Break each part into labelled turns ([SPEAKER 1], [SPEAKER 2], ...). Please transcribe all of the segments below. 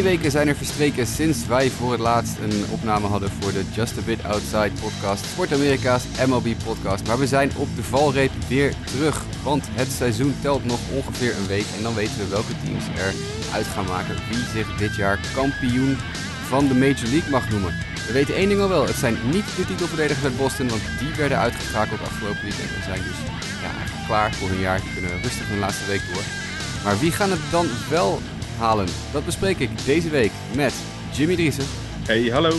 [SPEAKER 1] Twee weken zijn er verstreken sinds wij voor het laatst een opname hadden voor de Just a Bit Outside podcast, Sport Amerika's MLB podcast. Maar we zijn op de valreep weer terug, want het seizoen telt nog ongeveer een week en dan weten we welke teams er uit gaan maken wie zich dit jaar kampioen van de Major League mag noemen. We weten één ding al wel, het zijn niet de titelverdedigers uit Boston, want die werden uitgeschakeld afgelopen weekend en zijn dus ja, klaar voor hun jaar. Die kunnen rustig hun laatste week door. Maar wie gaan het dan wel halen? Dat bespreek ik deze week met Jimmy Driessen,
[SPEAKER 2] Hey, hallo.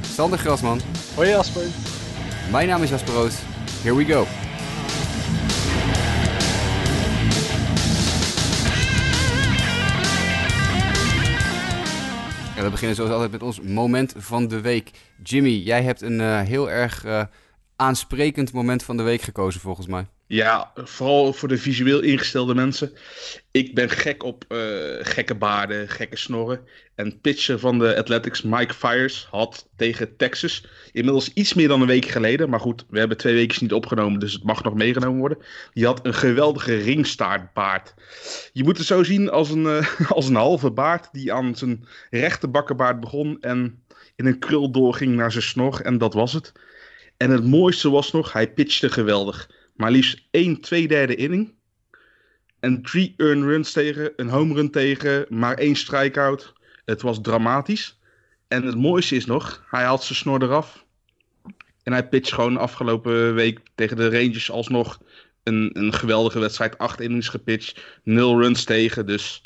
[SPEAKER 1] Sander Grasman.
[SPEAKER 3] Hoi Jasper.
[SPEAKER 1] Mijn naam is Jasper Roos. Here we go. Ja, we beginnen zoals altijd met ons moment van de week. Jimmy, jij hebt een eh, heel erg eh, aansprekend moment van de week gekozen volgens mij.
[SPEAKER 2] Ja, vooral voor de visueel ingestelde mensen. Ik ben gek op eh, gekke baarden, gekke snorren. En pitcher van de Athletics, Mike Fires, had tegen Texas, inmiddels iets meer dan een week geleden, maar goed, we hebben twee weken niet opgenomen, dus het mag nog meegenomen worden. Die had een geweldige ringstaartbaard. Je moet het zo zien als een, eh, als een halve baard die aan zijn rechte bakkenbaard begon en in een krul doorging naar zijn snor en dat was het. En het mooiste was nog, hij pitchte geweldig. Maar liefst 1 2 derde inning. En drie earn runs tegen, een home run tegen, maar één strikeout. Het was dramatisch. En het mooiste is nog, hij haalt zijn snor eraf. En hij pitcht gewoon afgelopen week tegen de Rangers alsnog een, een geweldige wedstrijd. Acht innings gepitcht, nul runs tegen. Dus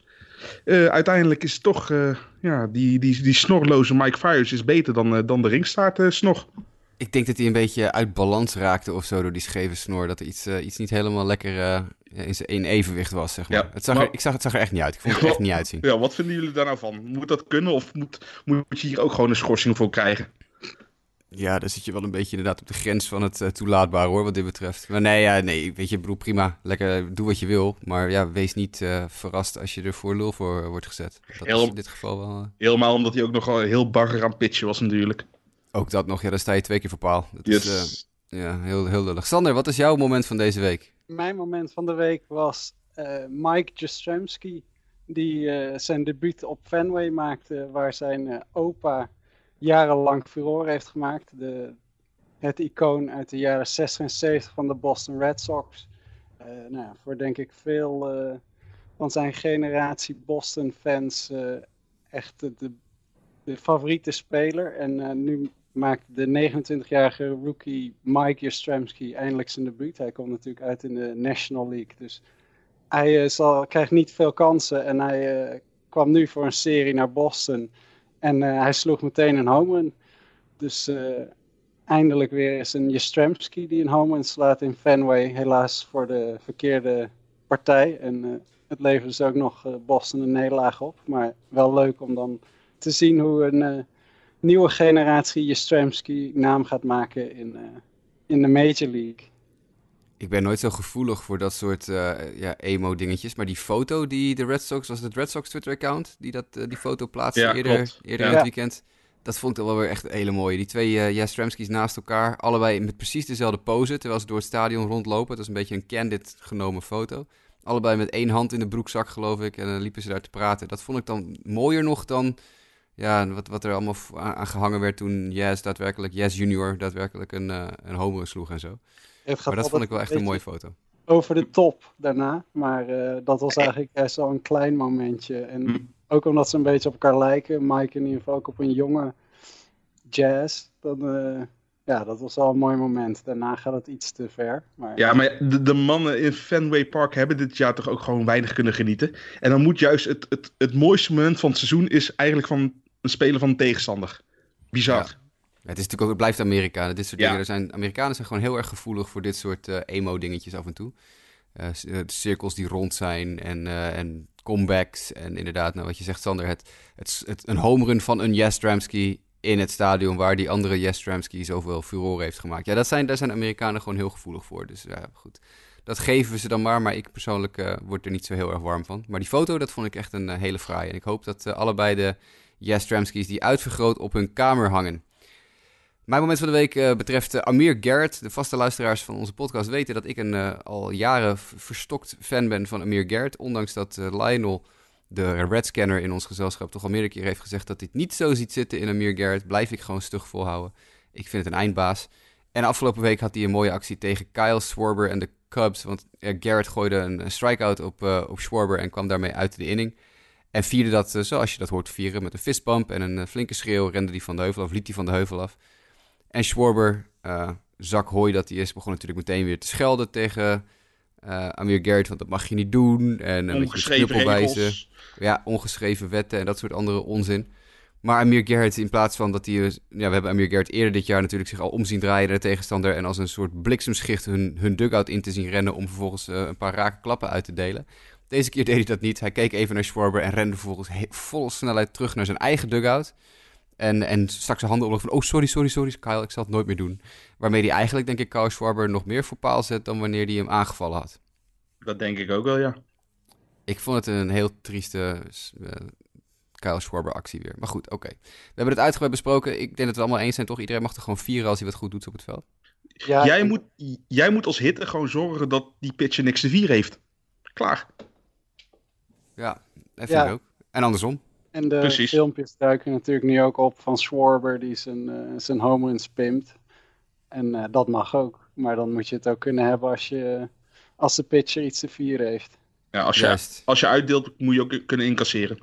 [SPEAKER 2] eh, uiteindelijk is toch, eh, ja, die, die, die snorloze Mike Fires is beter dan, eh, dan de ringstaart snor.
[SPEAKER 1] Ik denk dat hij een beetje uit balans raakte of zo door die scheve snor. Dat er iets, eh, iets niet helemaal lekker eh, in zijn evenwicht was, zeg maar.
[SPEAKER 2] Ja,
[SPEAKER 1] het, zag
[SPEAKER 2] maar-
[SPEAKER 1] er, ik zag, het zag er echt niet uit. Ik vond het er echt niet uitzien.
[SPEAKER 2] Ja, wat vinden jullie daar nou van? Moet dat kunnen of moet, moet je hier ook gewoon een schorsing voor krijgen?
[SPEAKER 1] Ja, daar zit je wel een beetje inderdaad op de grens van het uh, toelaatbare hoor, wat dit betreft. Maar nee, ja, nee, weet je, broer, prima. Lekker, doe wat je wil. Maar ja, wees niet uh, verrast als je er voor lul voor wordt gezet. Dat
[SPEAKER 2] Heel...
[SPEAKER 1] is in dit geval wel... uh,
[SPEAKER 2] Helemaal omdat hij ook nog wel heel bagger aan pitchen was natuurlijk.
[SPEAKER 1] Ook dat nog, ja, daar sta je twee keer voor paal. Dat
[SPEAKER 2] yes.
[SPEAKER 1] is uh, ja, heel, heel lullig. Sander, wat is jouw moment van deze week?
[SPEAKER 3] Mijn moment van de week was uh, Mike Jastrzemski, die uh, zijn debuut op Fenway maakte, waar zijn uh, opa jarenlang furore heeft gemaakt. De, het icoon uit de jaren 60 en 70 van de Boston Red Sox. Uh, nou ja, voor denk ik veel uh, van zijn generatie Boston fans uh, echt de, de, favoriete speler. En uh, nu maakt de 29-jarige rookie Mike Jastrzemski eindelijk zijn debuut. Hij komt natuurlijk uit in de National League. Dus hij uh, zal, krijgt niet veel kansen. En hij uh, kwam nu voor een serie naar Boston. En uh, hij sloeg meteen een home run. Dus eindelijk weer is een Jastrzemski die een home run slaat in Fenway. Helaas voor de verkeerde partij. En het levert dus ook nog Boston een nederlaag op. Maar wel leuk om dan te zien hoe een nieuwe generatie Jastrzemski naam gaat maken in, uh, in de Major League.
[SPEAKER 1] Ik ben nooit zo gevoelig voor dat soort uh, ja, emo-dingetjes. Maar die foto die de Red Sox, was het Red Sox Twitter-account, die dat, die foto plaatste
[SPEAKER 2] ja,
[SPEAKER 1] eerder,
[SPEAKER 2] klopt.
[SPEAKER 1] eerder
[SPEAKER 2] ja.
[SPEAKER 1] in het weekend. Dat vond ik wel weer echt een hele mooie. Die twee uh, Jastremskis naast elkaar, allebei met precies dezelfde pose, terwijl ze door het stadion rondlopen. Het was een beetje een candid genomen foto. Allebei met één hand in de broekzak, geloof ik. En dan liepen ze daar te praten. Dat vond ik dan mooier nog dan ja, wat, wat er allemaal aan gehangen werd toen Yes daadwerkelijk, Yes Junior daadwerkelijk een, uh, een home sloeg en zo. Maar dat vond ik wel echt een mooie foto.
[SPEAKER 3] Over de top daarna, maar uh, dat was eigenlijk best wel een klein momentje. En mm. ook omdat ze een beetje op elkaar lijken, Mike in ieder geval ook op een jonge jazz, dan, uh, ja, dat was wel een mooi moment. Daarna gaat het iets te ver. Maar...
[SPEAKER 2] Ja, maar de, de, mannen in Fenway Park hebben dit jaar toch ook gewoon weinig kunnen genieten. En dan moet juist het, het, het mooiste moment van het seizoen is eigenlijk van een speler van een tegenstander. Bizar.
[SPEAKER 1] Ja. Het, is natuurlijk ook, het blijft Amerika. Dit soort ja. dingen. Er zijn, Amerikanen zijn gewoon heel erg gevoelig voor dit soort uh, emo-dingetjes af en toe. Uh, cirkels die rond zijn en, uh, en comebacks. En inderdaad, nou, wat je zegt, Sander, het, het, het, een home run van een Jastramski in het stadion waar die andere Jastramski zoveel furore heeft gemaakt. Ja, dat zijn, daar zijn Amerikanen gewoon heel gevoelig voor. Dus ja, goed. Dat geven we ze dan maar, maar ik persoonlijk uh, word er niet zo heel erg warm van. Maar die foto, dat vond ik echt een hele fraaie. En ik hoop dat allebei de Jastramskis die uitvergroot op hun kamer hangen. Mijn moment van de week uh, betreft uh, Amir Garrett. De vaste luisteraars van onze podcast weten dat ik een uh, al jaren verstokt fan ben van Amir Garrett. Ondanks dat Lionel de Red Scanner in ons gezelschap toch al meerdere keer heeft gezegd dat het niet zo ziet zitten in Amir Garrett, blijf ik gewoon stug volhouden. Ik vind het een eindbaas. En afgelopen week had hij een mooie actie tegen Kyle Schwarber en de Cubs. Want Garrett gooide een, een strikeout op, op Schwarber en kwam daarmee uit de inning. En vierde dat, uh, zoals je dat hoort vieren, met een fistbump en een uh, flinke schreeuw. Rende hij van de heuvel af, liet hij van de heuvel af. En Schwarber, zak hooi dat hij is, begon natuurlijk meteen weer te schelden tegen Amir Garrett. Want dat mag je niet doen. En
[SPEAKER 2] ongeschreven regels.
[SPEAKER 1] Ja, ongeschreven wetten en dat soort andere onzin. Maar Amir Garrett, in plaats van dat hij... Ja, we hebben Amir Garrett eerder dit jaar natuurlijk zich al omzien draaien naar de tegenstander... en als een soort bliksemschicht hun, hun dugout in te zien rennen... om vervolgens uh, een paar rake klappen uit te delen. Deze keer deed hij dat niet. Hij keek even naar Schwarber en rende vervolgens vol snelheid terug naar zijn eigen dugout. En, en stak zijn handen op van, oh sorry, sorry, sorry Kyle, ik zal het nooit meer doen. Waarmee hij eigenlijk, denk ik, Kyle Schwarber nog meer voor paal zet dan wanneer hij hem aangevallen had.
[SPEAKER 2] Dat denk ik ook wel, ja.
[SPEAKER 1] Ik vond het een heel trieste uh, Kyle Schwarber actie weer. Maar goed, oké. We hebben het uitgebreid besproken. Ik denk dat we het allemaal eens zijn, toch? Iedereen mag er gewoon vieren als hij wat goed doet op het veld.
[SPEAKER 2] Ja, jij, moet, jij moet als hitter gewoon zorgen dat die pitcher niks te vieren heeft. Klaar.
[SPEAKER 1] Ja, dat vind ja. ik ook. En andersom.
[SPEAKER 3] En de Precies. filmpjes duiken natuurlijk nu ook op van Schwarber die zijn, uh, zijn home runs pimpt. En uh, dat mag ook. Maar dan moet je het ook kunnen hebben als, je, als de pitcher iets te vieren heeft.
[SPEAKER 2] Ja, als je, als je uitdeelt moet je ook kunnen incasseren.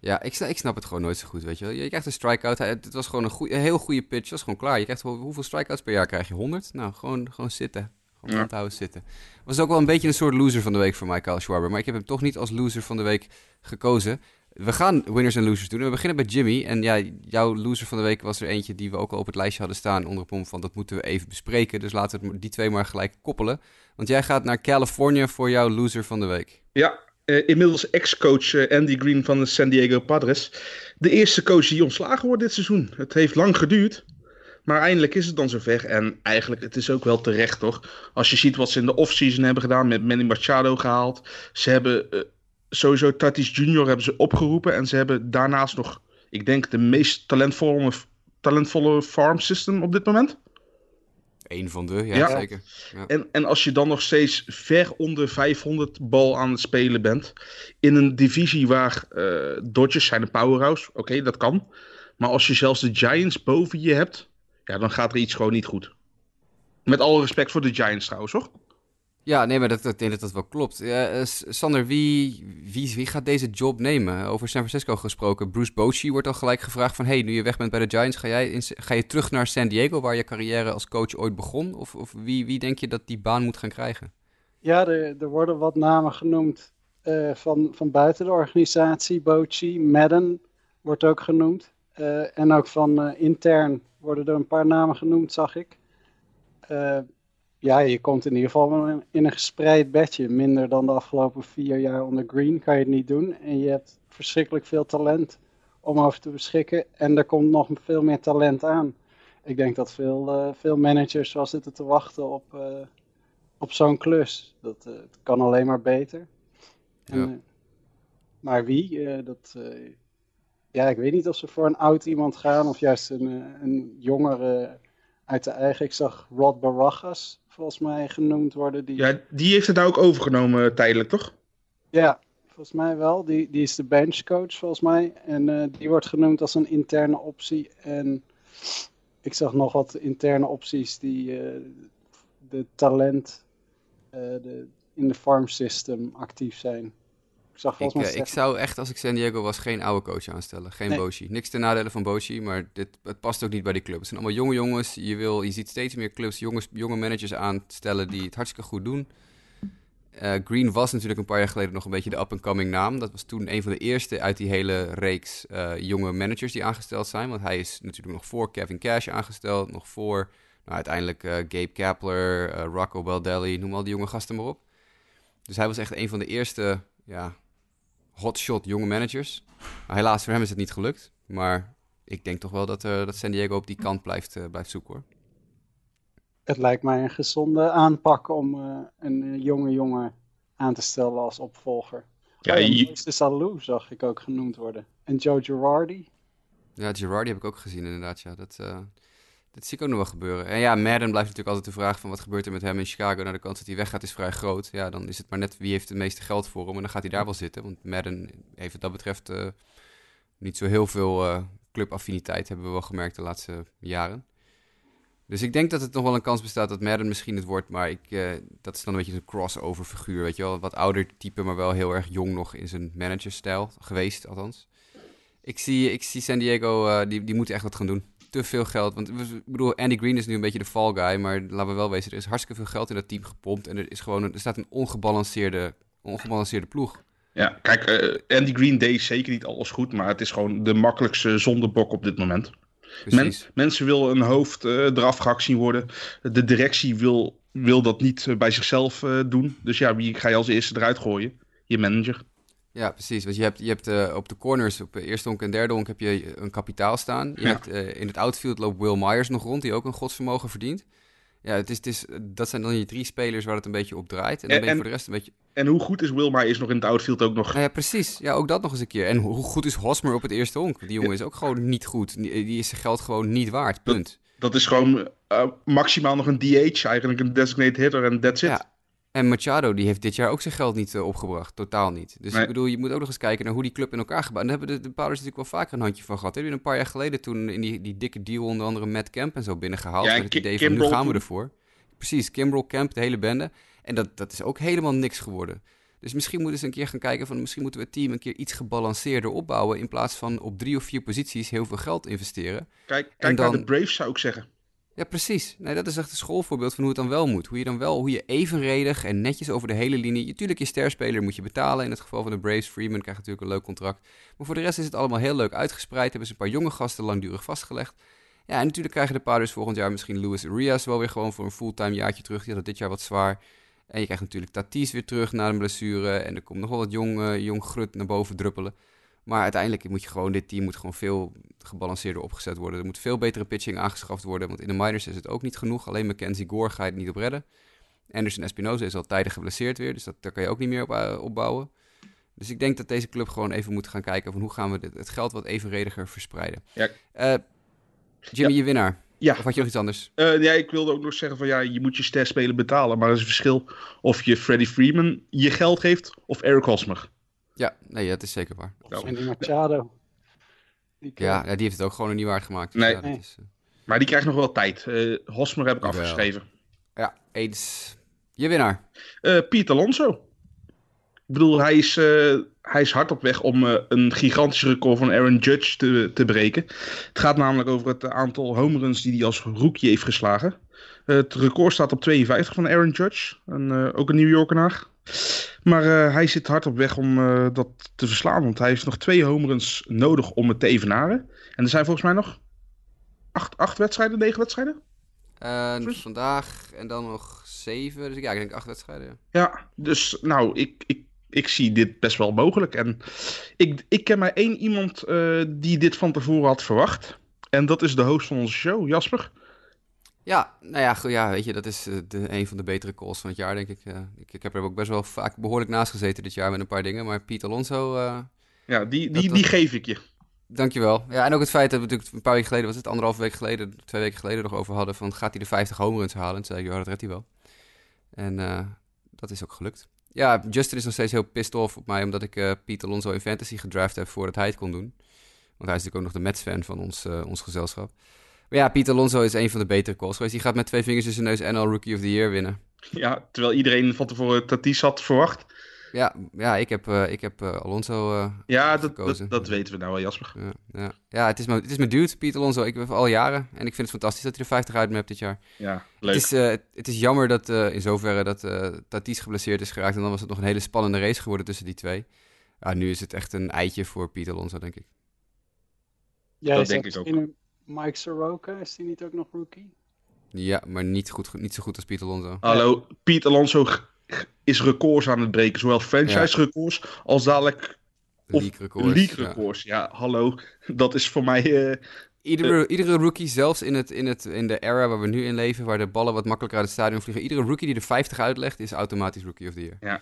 [SPEAKER 1] Ja, ik, ik snap het gewoon nooit zo goed, weet je wel. Je krijgt een strikeout. Het was gewoon een, goeie, een heel goede pitch. Dat was gewoon klaar. Je krijgt hoeveel strikeouts per jaar krijg je? 100? Nou, gewoon, gewoon zitten. Gewoon ja. houden zitten. Was ook wel een beetje een soort loser van de week voor Michael Schwarber. Maar ik heb hem toch niet als loser van de week gekozen. We gaan winners en losers doen. We beginnen bij Jimmy. En ja, jouw loser van de week was er eentje die we ook al op het lijstje hadden staan onder pom van dat moeten we even bespreken. Dus laten we die twee maar gelijk koppelen. Want jij gaat naar Californië voor jouw loser van de week.
[SPEAKER 2] Ja, uh, inmiddels ex-coach uh, Andy Green van de San Diego Padres. De eerste coach die ontslagen wordt dit seizoen. Het heeft lang geduurd. Maar eindelijk is het dan zover. En eigenlijk, het is ook wel terecht, toch? Als je ziet wat ze in de offseason hebben gedaan, met Manny Machado gehaald. Ze hebben uh, sowieso Tatis Jr. hebben ze opgeroepen. En ze hebben daarnaast nog, ik denk, de meest talentvolle, talentvolle farm system op dit moment.
[SPEAKER 1] Eén van de, ja, zeker.
[SPEAKER 2] Ja. En, en als je dan nog steeds ver onder 500 bal aan het spelen bent. In een divisie waar uh, Dodgers zijn een powerhouse. Oké, dat kan. Maar als je zelfs de Giants boven je hebt. Ja, dan gaat er iets gewoon niet goed. Met alle respect voor de Giants trouwens, hoor.
[SPEAKER 1] Ja, nee, maar dat, ik denk dat dat wel klopt. Uh, Sander, wie, wie, wie gaat deze job nemen? Over San Francisco gesproken. Bruce Bochy wordt al gelijk gevraagd van... hey, nu je weg bent bij de Giants, ga, jij in, ga je terug naar San Diego... waar je carrière als coach ooit begon? Of, of wie, wie denk je dat die baan moet gaan krijgen?
[SPEAKER 3] Ja, er, er worden wat namen genoemd uh, van, van buiten de organisatie. Bochy, Madden wordt ook genoemd. Uh, en ook van intern worden er een paar namen genoemd, zag ik ja, je komt in ieder geval in een gespreid bedje. Minder dan de afgelopen vier jaar onder Green kan je het niet doen. En je hebt verschrikkelijk veel talent om over te beschikken. En er komt nog veel meer talent aan. Ik denk dat veel, uh, veel managers wel zitten te wachten op, uh, op zo'n klus. Dat het kan alleen maar beter. Ja. En, maar wie? dat, ja, ik weet niet of ze voor een oud iemand gaan of juist een, een jongere uit de eigen. Ik zag Rod Barajas volgens mij genoemd worden. Die...
[SPEAKER 2] Ja, die heeft het nou ook overgenomen eh, tijdelijk, toch?
[SPEAKER 3] Ja, volgens mij wel. Die, die is de benchcoach volgens mij. En uh, die wordt genoemd als een interne optie. En ik zag nog wat interne opties die uh, de talent uh, de, in de farm system actief zijn
[SPEAKER 1] zag ik, uh, ik zou echt, als ik San Diego was, geen oude coach aanstellen. Geen nee. Boshi. Niks ten nadele van Boshi, maar dit, het past ook niet bij die club. Het zijn allemaal jonge jongens. Je, wil, je ziet steeds meer clubs jonge, jonge managers aanstellen die het hartstikke goed doen. Uh, Green was natuurlijk een paar jaar geleden nog een beetje de up-and-coming naam. Dat was toen een van de eerste uit die hele reeks uh, jonge managers die aangesteld zijn. Want hij is natuurlijk nog voor Kevin Cash aangesteld. Nog voor nou, uiteindelijk uh, Gabe Kapler, Rocco Baldelli, noem al die jonge gasten maar op. Dus hij was echt een van de eerste ja, hotshot jonge managers. Maar helaas voor hem is het niet gelukt. Maar ik denk toch wel dat, uh, dat San Diego op die kant blijft, uh, blijft zoeken hoor.
[SPEAKER 3] Het lijkt mij een gezonde aanpak om uh, een jonge jongen aan te stellen als opvolger. Ja, oh, je... de Salou zag ik ook genoemd worden. En Joe Girardi.
[SPEAKER 1] Ja, Girardi heb ik ook gezien inderdaad. Ja. Dat, Dat zie ik ook nog wel gebeuren. En ja, Madden blijft natuurlijk altijd de vraag van wat gebeurt er met hem in Chicago. Nou, de kans dat hij weggaat is vrij groot. Ja, dan is het maar net wie heeft het meeste geld voor hem. En dan gaat hij daar wel zitten. Want Madden heeft wat dat betreft uh, niet zo heel veel uh, clubaffiniteit, hebben we wel gemerkt de laatste jaren. Dus ik denk dat het nog wel een kans bestaat dat Madden misschien het wordt. Maar ik, uh, dat is dan een beetje een crossover figuur, weet je wel. Wat ouder type, maar wel heel erg jong nog in zijn managerstijl geweest, althans. Ik zie, ik zie San Diego, die, die moeten echt wat gaan doen te veel geld. Want ik bedoel, Andy Green is nu een beetje de fall guy. Maar laten we wel wezen, er is hartstikke veel geld in dat team gepompt. En er, is gewoon een, er staat een ongebalanceerde, ongebalanceerde ploeg.
[SPEAKER 2] Ja, kijk, uh, Andy Green deed zeker niet alles goed. Maar het is gewoon de makkelijkste zondebok op dit moment. Men, mensen willen een hoofd uh, eraf gehakt zien worden. De directie wil, wil dat niet uh, bij zichzelf uh, doen. Dus ja, wie ga je als eerste eruit gooien? Je manager.
[SPEAKER 1] Ja, precies. Want je hebt, je hebt uh, op de corners, op de eerste honk en derde honk, heb je een kapitaal staan. Je
[SPEAKER 2] Ja.
[SPEAKER 1] hebt, uh, in het outfield loopt Will Myers nog rond, die ook een godsvermogen verdient. Ja, het is, het is, dat zijn dan je drie spelers waar het een beetje op draait. En dan
[SPEAKER 2] En-
[SPEAKER 1] ben je voor de rest een beetje...
[SPEAKER 2] En hoe goed is Wilmar is nog in het outfield ook nog.
[SPEAKER 1] Ja, precies. Ja, ook dat nog eens een keer. En hoe goed is Hosmer op het eerste honk? Die jongen is ook gewoon niet goed. Die is zijn geld gewoon niet waard. Punt.
[SPEAKER 2] Dat is gewoon eh, maximaal nog een DH, eigenlijk een designated hitter en that's it.
[SPEAKER 1] Ja. En Machado, die heeft dit jaar ook zijn geld niet eh, opgebracht. Totaal niet. Dus
[SPEAKER 2] Nee.
[SPEAKER 1] ik bedoel, je moet ook nog eens kijken naar hoe die club in elkaar gebouwd. En daar hebben de, de natuurlijk wel vaker een handje van gehad. Hebben een paar jaar geleden toen in die, die dikke deal onder andere Matt Kemp en zo binnengehaald.
[SPEAKER 2] Ja,
[SPEAKER 1] met het idee van, nu gaan we ervoor. Precies, Kimbrel, Kemp, de hele bende. En dat, dat is ook helemaal niks geworden. Dus misschien moeten ze een keer gaan kijken van... misschien moeten we het team een keer iets gebalanceerder opbouwen... in plaats van op drie of vier posities heel veel geld investeren.
[SPEAKER 2] Kijk, kijk
[SPEAKER 1] dan-
[SPEAKER 2] naar de Braves zou ik zeggen.
[SPEAKER 1] Ja, precies. Nee, dat is echt een schoolvoorbeeld van hoe het dan wel moet. Hoe je dan wel, hoe je evenredig en netjes over de hele linie... Natuurlijk, je sterspeler moet je betalen. In het geval van de Braves, Freeman krijgt natuurlijk een leuk contract. Maar voor de rest is het allemaal heel leuk uitgespreid. Hebben ze een paar jonge gasten langdurig vastgelegd. Ja, en natuurlijk krijgen de Padres volgend jaar misschien Luis Urias wel weer gewoon voor een fulltime jaartje terug. Die had dit jaar wat zwaar. En je krijgt natuurlijk Tatis weer terug na een blessure. En er komt nog wel wat jong, eh, jong grut naar boven druppelen. Maar uiteindelijk moet je gewoon, dit team moet gewoon veel gebalanceerder opgezet worden. Er moet veel betere pitching aangeschaft worden. Want in de minors is het ook niet genoeg. Alleen Mackenzie Gore ga je het niet op redden. Anderson Espinosa is al tijdig geblesseerd weer. Dus dat, daar kan je ook niet meer op uh, opbouwen. Dus ik denk dat deze club gewoon even moet gaan kijken van hoe gaan we dit, het geld wat evenrediger verspreiden.
[SPEAKER 2] Ja.
[SPEAKER 1] Eh, Jimmy, je winnaar.
[SPEAKER 2] Ja,
[SPEAKER 1] Of had je nog iets anders?
[SPEAKER 2] Eh, ja, ik wilde ook nog zeggen van ja, je moet je sterspeler betalen. Maar er is een verschil of je Freddie Freeman je geld geeft of Eric Hosmer.
[SPEAKER 1] Ja, nee, dat is zeker waar.
[SPEAKER 3] En die Machado. Die
[SPEAKER 1] Ja, ja, die heeft het ook gewoon niet waard gemaakt. Dus
[SPEAKER 2] Nee.
[SPEAKER 1] ja, dat
[SPEAKER 3] Nee.
[SPEAKER 1] is, eh,
[SPEAKER 2] Maar die krijgt nog wel tijd. Eh, Hosmer heb ik
[SPEAKER 1] Jawel.
[SPEAKER 2] afgeschreven.
[SPEAKER 1] ja, eens. Je winnaar.
[SPEAKER 2] Eh Piet Alonso. Ik bedoel, hij is, eh, hij is hard op weg om eh, een gigantisch record van Aaron Judge te, te breken. Het gaat namelijk over het aantal home runs die hij als rookie heeft geslagen. Het record staat op 52 van Aaron Judge. En, eh, ook een New Yorkenaar. Maar eh, hij zit hard op weg om eh, dat te verslaan. Want hij heeft nog twee home runs nodig om het te evenaren. En er zijn volgens mij nog acht, acht wedstrijden, negen wedstrijden. Plus?
[SPEAKER 1] vandaag en dan nog zeven. Dus ja, ik denk acht wedstrijden. ja.
[SPEAKER 2] Ja, dus nou, ik, ik, ik zie dit best wel mogelijk. En ik, ik ken maar één iemand die dit van tevoren had verwacht. En dat is de host van onze show, Jasper.
[SPEAKER 1] Ja, nou ja, goed, ja, weet je, dat is eh, de, een van de betere calls van het jaar, denk ik. Ik. Ik heb er ook best wel vaak behoorlijk naast gezeten dit jaar met een paar dingen. Maar Piet Alonso, eh,
[SPEAKER 2] Ja, die, die,
[SPEAKER 1] dat-
[SPEAKER 2] die geef ik je.
[SPEAKER 1] dankjewel. Ja, en ook het feit dat we natuurlijk een paar weken geleden, was het anderhalve week geleden, twee weken geleden nog over hadden, van gaat hij de 50 home runs halen? En toen zei ik, ja, dat redt hij wel. En eh, dat is ook gelukt. Ja, Justin is nog steeds heel pissed off op mij, omdat ik Piet Alonso in fantasy gedraft heb voordat hij het kon doen. Want hij is natuurlijk ook nog de Mets-fan van ons, ons gezelschap. Maar ja, Piet Alonso is een van de betere calls geweest. Die gaat met twee vingers in zijn neus NL Rookie of the Year winnen.
[SPEAKER 2] Ja, terwijl iedereen van tevoren Tatis had verwacht.
[SPEAKER 1] Ja, ja ik heb, eh, ik heb eh, Alonso eh,
[SPEAKER 2] Ja, dat,
[SPEAKER 1] gekozen.
[SPEAKER 2] dat, dat weten we nou wel, Jasper.
[SPEAKER 1] Ja, ja. ja het, is mijn, het is mijn dude, Piet Alonso. Ik heb al jaren. En ik vind het fantastisch dat hij er 50 uit me hebt dit jaar.
[SPEAKER 2] Ja, leuk.
[SPEAKER 1] Het is, eh, het is jammer dat eh, in zoverre dat eh Tatis geblesseerd is geraakt. En dan was het nog een hele spannende race geworden tussen die twee. Ja, nu is het echt een eitje voor Piet Alonso, denk ik.
[SPEAKER 3] Jij
[SPEAKER 2] dat denk ik ook.
[SPEAKER 3] Mike Soroka, is die niet ook nog rookie?
[SPEAKER 1] Ja, maar niet, goed, niet zo goed als Piet Alonso.
[SPEAKER 2] Hallo, Piet Alonso is records aan het breken. Zowel franchise records als dadelijk of
[SPEAKER 1] League records.
[SPEAKER 2] league records. Ja. hallo. Dat is voor mij... eh,
[SPEAKER 1] Iedere, iedere rookie, zelfs in, het, in, het, in de era waar we nu in leven, waar de ballen wat makkelijker uit het stadion vliegen, iedere rookie die er 50 uitlegt, is automatisch rookie of the year.
[SPEAKER 2] Ja.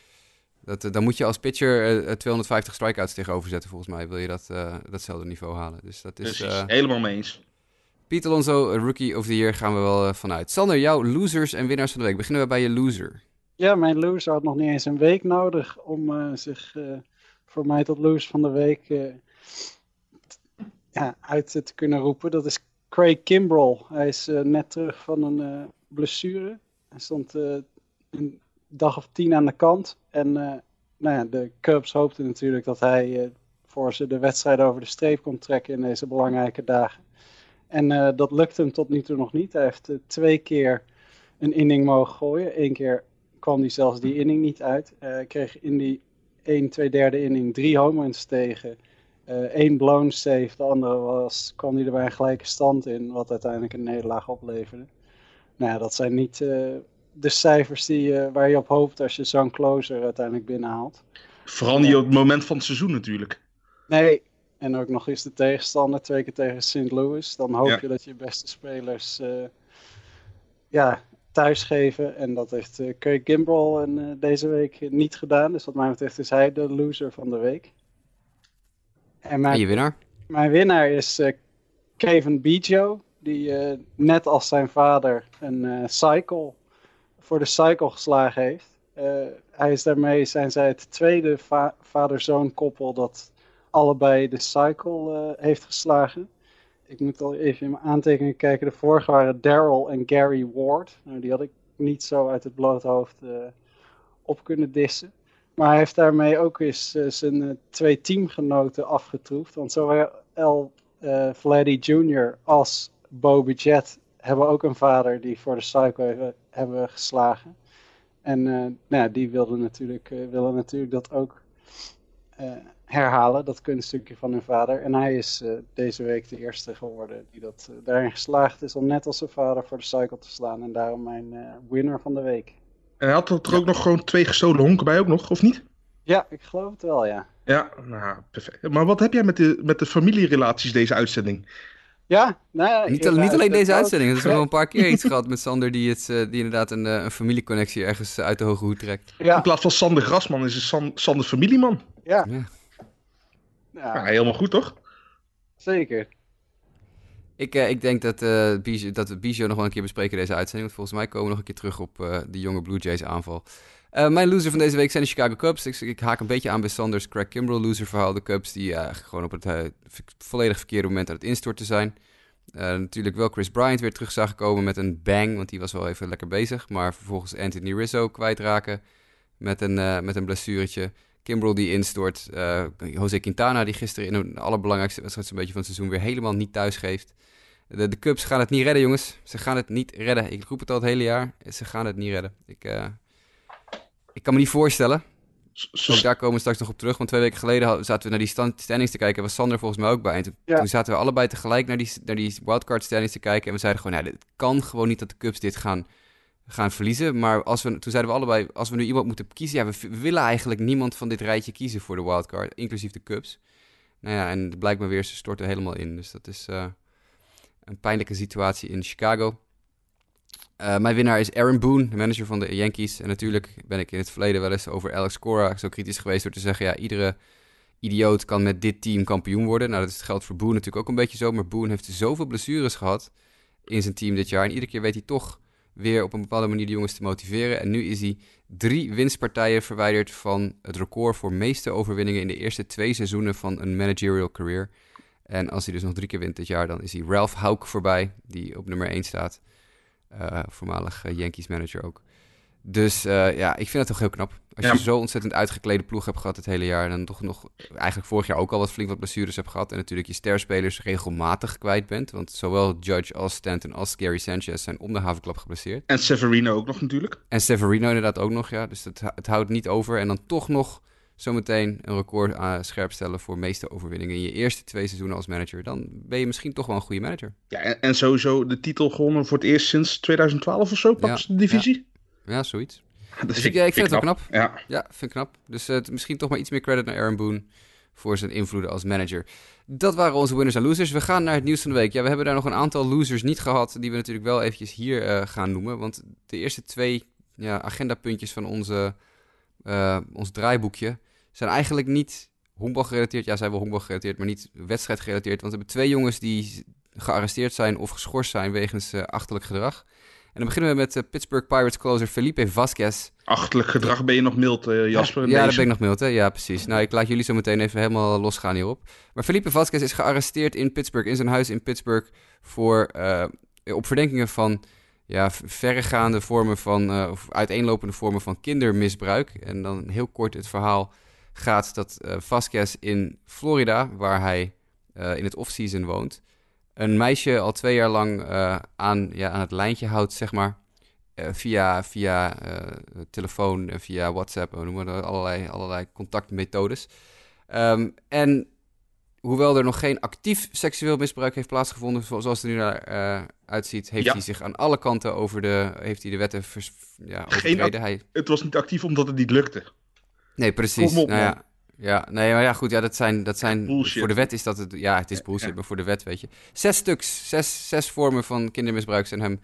[SPEAKER 1] Dat, eh, dan moet je als pitcher eh, eh, 250 strikeouts tegenover zetten, volgens mij, wil je dat, eh, datzelfde niveau halen. Dus dat is,
[SPEAKER 2] precies,
[SPEAKER 1] eh,
[SPEAKER 2] helemaal mee eens.
[SPEAKER 1] Pieter Alonso, Rookie of the Year, gaan we wel vanuit. Sander, jouw losers en winnaars van de week. Beginnen we bij je loser.
[SPEAKER 3] Ja, mijn loser had nog niet eens een week nodig om zich voor mij tot loser van de week ja, uit te kunnen roepen. Dat is Craig Kimbrell. Hij is net terug van een blessure. Hij stond een dag of tien aan de kant. En nou ja, de Cubs hoopten natuurlijk dat hij voor ze de wedstrijd over de streep kon trekken in deze belangrijke dagen. En uh, dat lukte hem tot nu toe nog niet. Hij heeft uh, twee keer een inning mogen gooien. Eén keer kwam hij zelfs die inning niet uit. Uh, hij kreeg in die 1, 2 derde inning drie home runs tegen. Eén blown save, de andere was, kwam hij er bij een gelijke stand in, wat uiteindelijk een nederlaag opleverde. Nou ja, dat zijn niet de cijfers die, waar je op hoopt als je zo'n closer uiteindelijk binnenhaalt.
[SPEAKER 2] Vooral niet op het moment van het seizoen natuurlijk.
[SPEAKER 3] Nee, en ook nog eens de tegenstander, twee keer tegen St. Louis. Dan hoop je dat je beste spelers uh, ja, thuisgeven. En dat heeft uh, Gimbrel en, uh, deze week niet gedaan. Dus wat mij betreft is hij de loser van de week.
[SPEAKER 1] En, mijn, en je winnaar?
[SPEAKER 3] Mijn winnaar is Kevin Biggio. Die net als zijn vader een cycle voor de cycle geslagen heeft. hij is daarmee zijn zij het tweede va vader-zoon koppel dat allebei de cycle uh, heeft geslagen. Ik moet al even in mijn aantekeningen kijken. De vorige waren Daryl en Gary Ward. Nou, die had ik niet zo uit het blote hoofd uh, op kunnen dissen. Maar hij heeft daarmee ook eens uh, zijn twee teamgenoten afgetroefd. Want zowel Vladdy Jr. als Bo Bijet hebben ook een vader die voor de cycle hebben, geslagen. En nou die wilden natuurlijk, willen natuurlijk dat ook herhalen, dat kunststukje van hun vader. En hij is uh, deze week de eerste geworden die dat, uh, daarin geslaagd is om net als zijn vader voor de cycle te slaan. En daarom mijn uh, winner van de week.
[SPEAKER 2] En hij had er ja. ook nog gewoon twee gestolen honken bij ook nog, of niet?
[SPEAKER 3] Ja, ik geloof het wel, ja.
[SPEAKER 2] Ja, nou, perfect. Maar wat heb jij met de, met de familierelaties deze uitzending?
[SPEAKER 3] Ja, nou,
[SPEAKER 1] niet, niet alleen deze uitzending. Er is nog een paar keer iets gehad met Sander die, het, die inderdaad een, een familieconnectie ergens uit de hoge hoed trekt.
[SPEAKER 2] Ja. In plaats van Sander Grasman is het San, Sander familieman.
[SPEAKER 3] Ja. ja.
[SPEAKER 2] Ja. ja, helemaal goed toch?
[SPEAKER 3] Zeker.
[SPEAKER 1] Ik, uh, ik denk dat, uh, Bijou, dat we Bijou nog wel een keer bespreken deze uitzending. Want volgens mij komen we nog een keer terug op uh, de jonge Blue Jays aanval. mijn loser van deze week zijn de Chicago Cubs. Ik, ik haak een beetje aan bij Sanders Craig Kimbrell loser verhaal. De Cubs die gewoon op het volledig verkeerde moment aan het instorten zijn. natuurlijk wel Chris Bryant weer terug zagen komen met een bang. Want die was wel even lekker bezig. Maar vervolgens Anthony Rizzo kwijtraken met een, met een blessuretje. Kimbrel die instort. Uh, Jose Quintana die gisteren in een allerbelangrijkste wedstrijd zo'n beetje van het seizoen weer helemaal niet thuis geeft. De, de Cubs gaan het niet redden, jongens. Ze gaan het niet redden. Ik roep het al het hele jaar. Ze gaan het niet redden. Ik, uh, ik kan me niet voorstellen. Ook daar komen we straks nog op terug. Want twee weken geleden zaten we naar die stand, standings te kijken. Was Sander volgens mij ook bij. En toen, ja. toen, zaten we allebei tegelijk naar die, naar die wildcard standings te kijken. En we zeiden gewoon, nou, het kan gewoon niet dat de Cubs dit gaan gaan verliezen. Maar als we, toen zeiden we allebei, als we nu iemand moeten kiezen... Ja, we, willen eigenlijk niemand van dit rijtje kiezen voor de wildcard, inclusief de Cubs. Nou ja, en maar weer, ze storten helemaal in. Dus dat is uh, een pijnlijke situatie in Chicago. Uh, mijn winnaar is Aaron Boone, de manager van de Yankees. En natuurlijk ben ik in het verleden wel eens over Alex Cora zo kritisch geweest... door te zeggen, ja, iedere idioot kan met dit team kampioen worden. Nou, dat geldt voor Boone natuurlijk ook een beetje zo. Maar Boone heeft zoveel blessures gehad in zijn team dit jaar. En iedere keer weet hij toch weer op een bepaalde manier de jongens te motiveren. En nu is hij drie winstpartijen verwijderd van het record voor meeste overwinningen in de eerste twee seizoenen van een managerial career. En als hij dus nog drie keer wint dit jaar, dan is hij Ralph Hauk voorbij, die op nummer 1 staat. Uh, voormalig uh, Yankees manager ook. Dus uh, ja, ik vind het toch heel knap. Als ja. je zo ontzettend uitgeklede ploeg hebt gehad het hele jaar... en dan toch nog eigenlijk vorig jaar ook al wat flink wat blessures hebt gehad... en natuurlijk je sterspelers regelmatig kwijt bent. Want zowel Judge als Stanton als Gary Sanchez zijn om de havenklap geblesseerd.
[SPEAKER 2] En Severino ook nog natuurlijk.
[SPEAKER 1] En Severino inderdaad ook nog, ja. Dus het, het houdt niet over. En dan toch nog zometeen een record aan scherp stellen... voor meeste overwinningen in je eerste twee seizoenen als manager. Dan ben je misschien toch wel een goede manager.
[SPEAKER 2] Ja, en, en sowieso de titel gewonnen voor het eerst sinds 2012 of zo, pak ja, de divisie.
[SPEAKER 1] Ja. zoiets. Dus ik, ik vind het wel knap. Ja. ja, vind ik knap. Dus uh, misschien toch maar iets meer credit naar Aaron Boone voor zijn invloeden als manager. Dat waren onze winners en losers. We gaan naar het nieuws van de week. Ja, we hebben daar nog een aantal losers niet gehad, die we natuurlijk wel eventjes hier uh, gaan noemen. Want de eerste twee ja, agendapuntjes van onze, uh, ons draaiboekje zijn eigenlijk niet honkbal gerelateerd. Ja, zijn wel honkbal gerelateerd, maar niet wedstrijd gerelateerd. Want we hebben twee jongens die gearresteerd zijn of geschorst zijn wegens achterlijk gedrag. En dan beginnen we met Pittsburgh Pirates closer Felipe Vasquez.
[SPEAKER 2] Achterlijk gedrag ben je nog mild, Jasper?
[SPEAKER 1] Ja, daar ben ik nog mild, hè? Ja, precies. Nou, ik laat jullie zo meteen even helemaal losgaan hierop. Maar Felipe Vasquez is gearresteerd in Pittsburgh, in zijn huis in Pittsburgh, voor, op verdenkingen van ja, verregaande vormen van, uh, of uiteenlopende vormen van kindermisbruik. En dan heel kort het verhaal gaat dat uh, Vasquez in Florida, waar hij in het off-season woont, een meisje al twee jaar lang aan, ja, aan het lijntje houdt, zeg maar. via via telefoon, via WhatsApp, noemen we allerlei, allerlei contactmethodes. Um, en hoewel er nog geen actief seksueel misbruik heeft plaatsgevonden, zoals het er nu naar uitziet, heeft hij zich aan alle kanten over de, heeft hij de wetten vers, ja, overtreden. Hij...
[SPEAKER 2] Het was niet actief omdat het niet lukte.
[SPEAKER 1] Nee, precies. nou, ja, ja, nee, maar ja, goed, ja, dat zijn, dat zijn bullshit. voor de wet is dat het, ja, het is bullshit, maar voor de wet, weet je. Zes stuks, zes, zes vormen van kindermisbruik zijn hem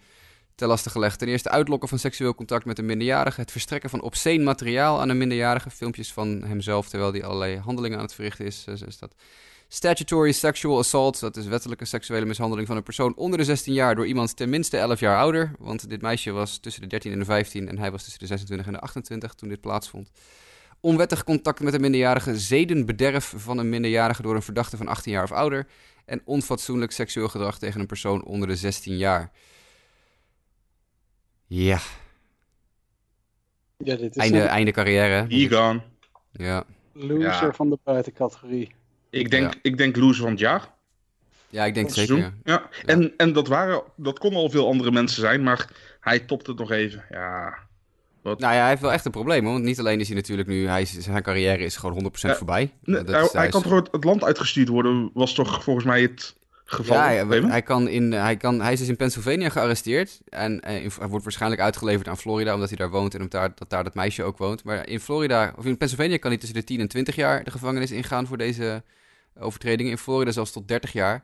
[SPEAKER 1] ten laste gelegd. Ten eerste uitlokken van seksueel contact met een minderjarige, het verstrekken van obscene materiaal aan een minderjarige, filmpjes van hemzelf terwijl hij allerlei handelingen aan het verrichten is, is dat. Statutory sexual assault, dat is wettelijke seksuele mishandeling van een persoon onder de 16 jaar door iemand tenminste 11 jaar ouder. Want dit meisje was tussen de 13 en de 15 en hij was tussen de 26 en de 28 toen dit plaatsvond. Onwettig contact met een minderjarige, zedenbederf van een minderjarige door een verdachte van 18 jaar of ouder. En onfatsoenlijk seksueel gedrag tegen een persoon onder de 16 jaar. Ja.
[SPEAKER 3] ja dit is
[SPEAKER 1] einde, einde carrière.
[SPEAKER 2] Egon.
[SPEAKER 1] Ja.
[SPEAKER 3] Loser van de buitencategorie.
[SPEAKER 2] Ik denk, ik denk loser van het jaar.
[SPEAKER 1] Ja, ik denk zeker. Ja.
[SPEAKER 2] ja. En, en dat, waren, dat kon al veel andere mensen zijn, maar hij topte het nog even. Ja.
[SPEAKER 1] Wat... Nou ja, hij heeft wel echt een probleem, want niet alleen is hij natuurlijk nu, hij, zijn carrière is gewoon 100% voorbij.
[SPEAKER 2] dat hij, hij, kan toch het land uitgestuurd worden, was toch volgens mij het geval? Ja,
[SPEAKER 1] hij, kan in, hij, kan, hij is dus in Pennsylvania gearresteerd en, en hij wordt waarschijnlijk uitgeleverd aan Florida, omdat hij daar woont en omdat daar, dat daar dat meisje ook woont. Maar in Florida, of in Pennsylvania kan hij tussen de 10 en 20 jaar de gevangenis ingaan voor deze overtredingen. In Florida zelfs tot 30 jaar.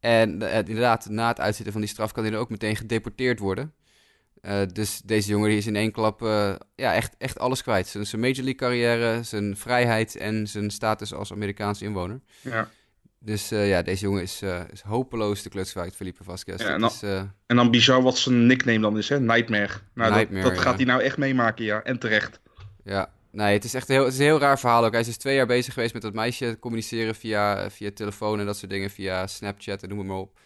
[SPEAKER 1] En uh, inderdaad, na het uitzitten van die straf kan hij dan ook meteen gedeporteerd worden. Uh, dus deze jongen die is in één klap uh, ja, echt, echt alles kwijt. Zijn, zijn Major League carrière, zijn vrijheid en zijn status als Amerikaanse inwoner.
[SPEAKER 2] Ja.
[SPEAKER 1] Dus ja, deze jongen is, is hopeloos de kluts kwijt, Felipe Vasquez.
[SPEAKER 2] Ja, en, dan, is, en dan bizar wat zijn nickname dan is, hè? Nightmare. Nou, Nightmare, dat, dat gaat hij nou echt meemaken, ja. En terecht.
[SPEAKER 1] Ja, Nee, het is echt heel, het is een heel raar verhaal ook. Hij is dus twee jaar bezig geweest met dat meisje communiceren via, via telefoon en dat soort dingen, via Snapchat en noem maar op.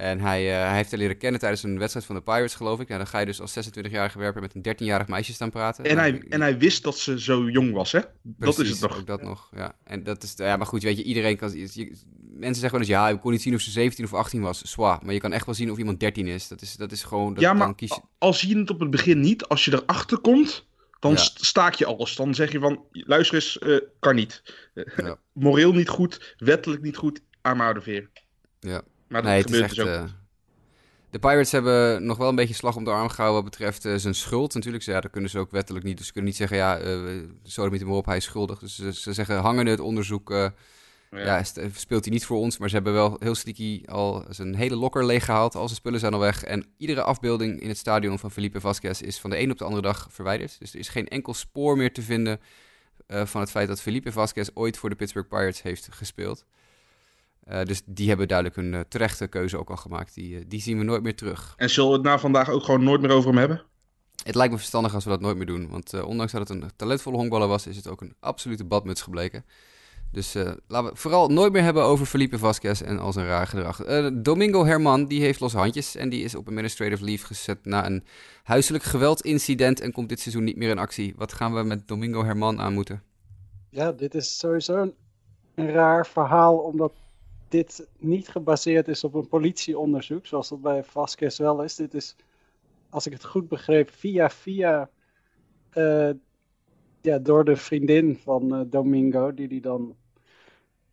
[SPEAKER 1] En hij, uh, hij heeft haar leren kennen tijdens een wedstrijd van de Pirates, geloof ik. Nou, dan ga je dus als 26-jarige werper met een 13-jarig meisje staan praten.
[SPEAKER 2] En, hij, en hij wist dat ze zo jong was, hè? dat is het nog.
[SPEAKER 1] Ook dat nog, ja. En dat is, ja, maar goed, weet je, iedereen kan... mensen zeggen wel eens, ja, ik kon niet zien of ze 17 of 18 was. Zwaar, maar je kan echt wel zien of iemand 13 is. Dat is, dat is gewoon... Dat,
[SPEAKER 2] ja, maar kies... al zie je het op het begin niet, als je erachter komt dan staak je alles. Dan zeg je van, luister eens, uh, kan niet. Ja. Moreel niet goed, wettelijk niet goed, veer.
[SPEAKER 1] Ja. Maar dat nee, gebeurt echt, dus ook uh, De Pirates hebben nog wel een beetje slag om de arm gehouden wat betreft uh, zijn schuld. Natuurlijk, ja, dat kunnen ze ook wettelijk niet. Dus ze kunnen niet zeggen, ja, uh, zo met hem op, hij is schuldig. Dus ze, ze zeggen, hangen het onderzoek ja, speelt hij niet voor ons, maar ze hebben wel heel sneaky al zijn hele lokker leeggehaald. Al zijn spullen zijn al weg. En iedere afbeelding in het stadion van Felipe Vasquez is van de een op de andere dag verwijderd. Dus er is geen enkel spoor meer te vinden uh, van het feit dat Felipe Vasquez ooit voor de Pittsburgh Pirates heeft gespeeld. Uh, dus die hebben duidelijk hun uh, terechte keuze ook al gemaakt. Die, die zien we nooit meer terug.
[SPEAKER 2] En zullen we het na vandaag ook gewoon nooit meer over hem hebben?
[SPEAKER 1] Het lijkt me verstandig als we dat nooit meer doen. Want ondanks dat het een talentvolle honkballer was, is het ook een absolute badmuts gebleken. Dus uh, laten we vooral nooit meer hebben over Felipe Vasquez en al zijn raar gedrag. Uh, Domingo Herman, die heeft losse handjes en die is op administrative leave gezet na een huiselijk geweldincident en komt dit seizoen niet meer in actie. Wat gaan we met Domingo Herman aan moeten?
[SPEAKER 3] Ja, dit is sowieso een, een raar verhaal, omdat dit niet gebaseerd is op een politieonderzoek, zoals dat bij Vasquez wel is. Dit is, als ik het goed begreep, via via uh, ja, door de vriendin van uh, Domingo, die die dan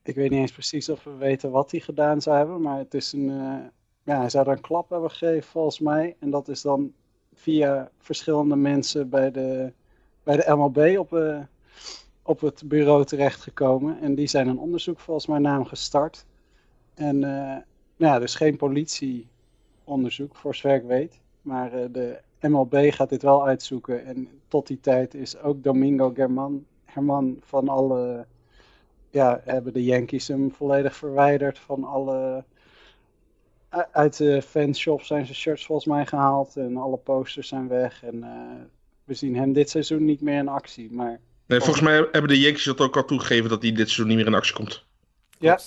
[SPEAKER 3] ik weet niet eens precies of we weten wat hij gedaan zou hebben, maar het is een, uh, ja, hij zou er een klap hebben gegeven volgens mij. En dat is dan via verschillende mensen bij de, bij de MLB op, op het bureau terechtgekomen. En die zijn een onderzoek volgens mij naar hem gestart. En uh, ja, dus geen politieonderzoek, voor zover ik weet. Maar de MLB gaat dit wel uitzoeken. En tot die tijd is ook Domingo German, Herman van alle ja, hebben de Yankees hem volledig verwijderd van alle uit de fanshop zijn zijn shirts volgens mij gehaald en alle posters zijn weg. En we zien hem dit seizoen niet meer in actie. Maar...
[SPEAKER 2] Nee, volgens mij hebben de Yankees dat ook al toegegeven dat hij dit seizoen niet meer in actie komt.
[SPEAKER 3] Ja.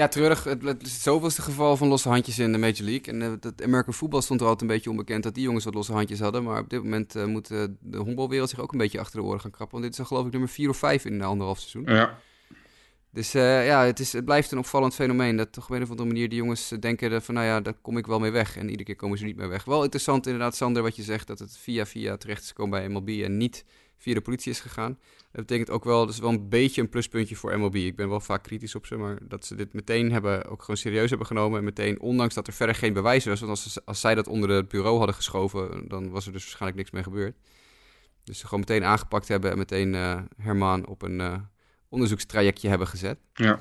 [SPEAKER 1] Ja, treurig. Het, het is het zoveelste geval van losse handjes in de Major League. En uh, dat American Football stond er altijd een beetje onbekend dat die jongens wat losse handjes hadden. Maar op dit moment uh, moet uh, de honkbalwereld zich ook een beetje achter de oren gaan krappen. Want dit is al geloof ik nummer 4 of 5 in een anderhalf seizoen.
[SPEAKER 2] Ja.
[SPEAKER 1] Dus ja, het, is, het blijft een opvallend fenomeen. Dat toch op een of andere manier die jongens denken van nou ja, daar kom ik wel mee weg. En iedere keer komen ze niet meer weg. Wel interessant inderdaad, Sander, wat je zegt. Dat het via via terecht is gekomen bij MLB en niet via de politie is gegaan. Dat betekent ook wel, dat is wel een beetje een pluspuntje voor MLB. Ik ben wel vaak kritisch op ze, maar dat ze dit meteen hebben, ook gewoon serieus hebben genomen. En meteen, ondanks dat er verder geen bewijs was, want als, als zij dat onder het bureau hadden geschoven, dan was er dus waarschijnlijk niks mee gebeurd. Dus ze gewoon meteen aangepakt hebben en meteen uh, Herman op een uh, onderzoekstrajectje hebben gezet.
[SPEAKER 2] Ja.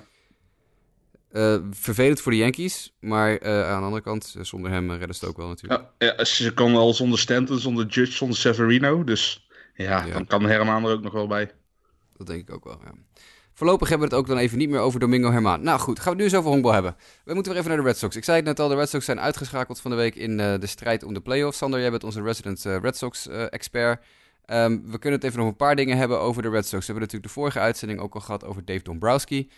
[SPEAKER 1] Uh, vervelend voor de Yankees, maar aan de andere kant, zonder hem redden ze het ook wel natuurlijk.
[SPEAKER 2] Ja, ja, ze kon al zonder Stanton, zonder Judge, zonder Severino, dus ja, ja, dan kan Herman er ook nog wel bij.
[SPEAKER 1] Dat denk ik ook wel, ja. Voorlopig hebben we het ook dan even niet meer over Domingo Herman. Nou goed, gaan we het nu eens over honkbal hebben. We moeten weer even naar de Red Sox. Ik zei het net al, de Red Sox zijn uitgeschakeld van de week in uh, de strijd om de playoffs. Sander, jij bent onze resident uh, Red Sox-expert. Uh, um, we kunnen het even nog een paar dingen hebben over de Red Sox. We hebben natuurlijk de vorige uitzending ook al gehad over Dave Dombrowski.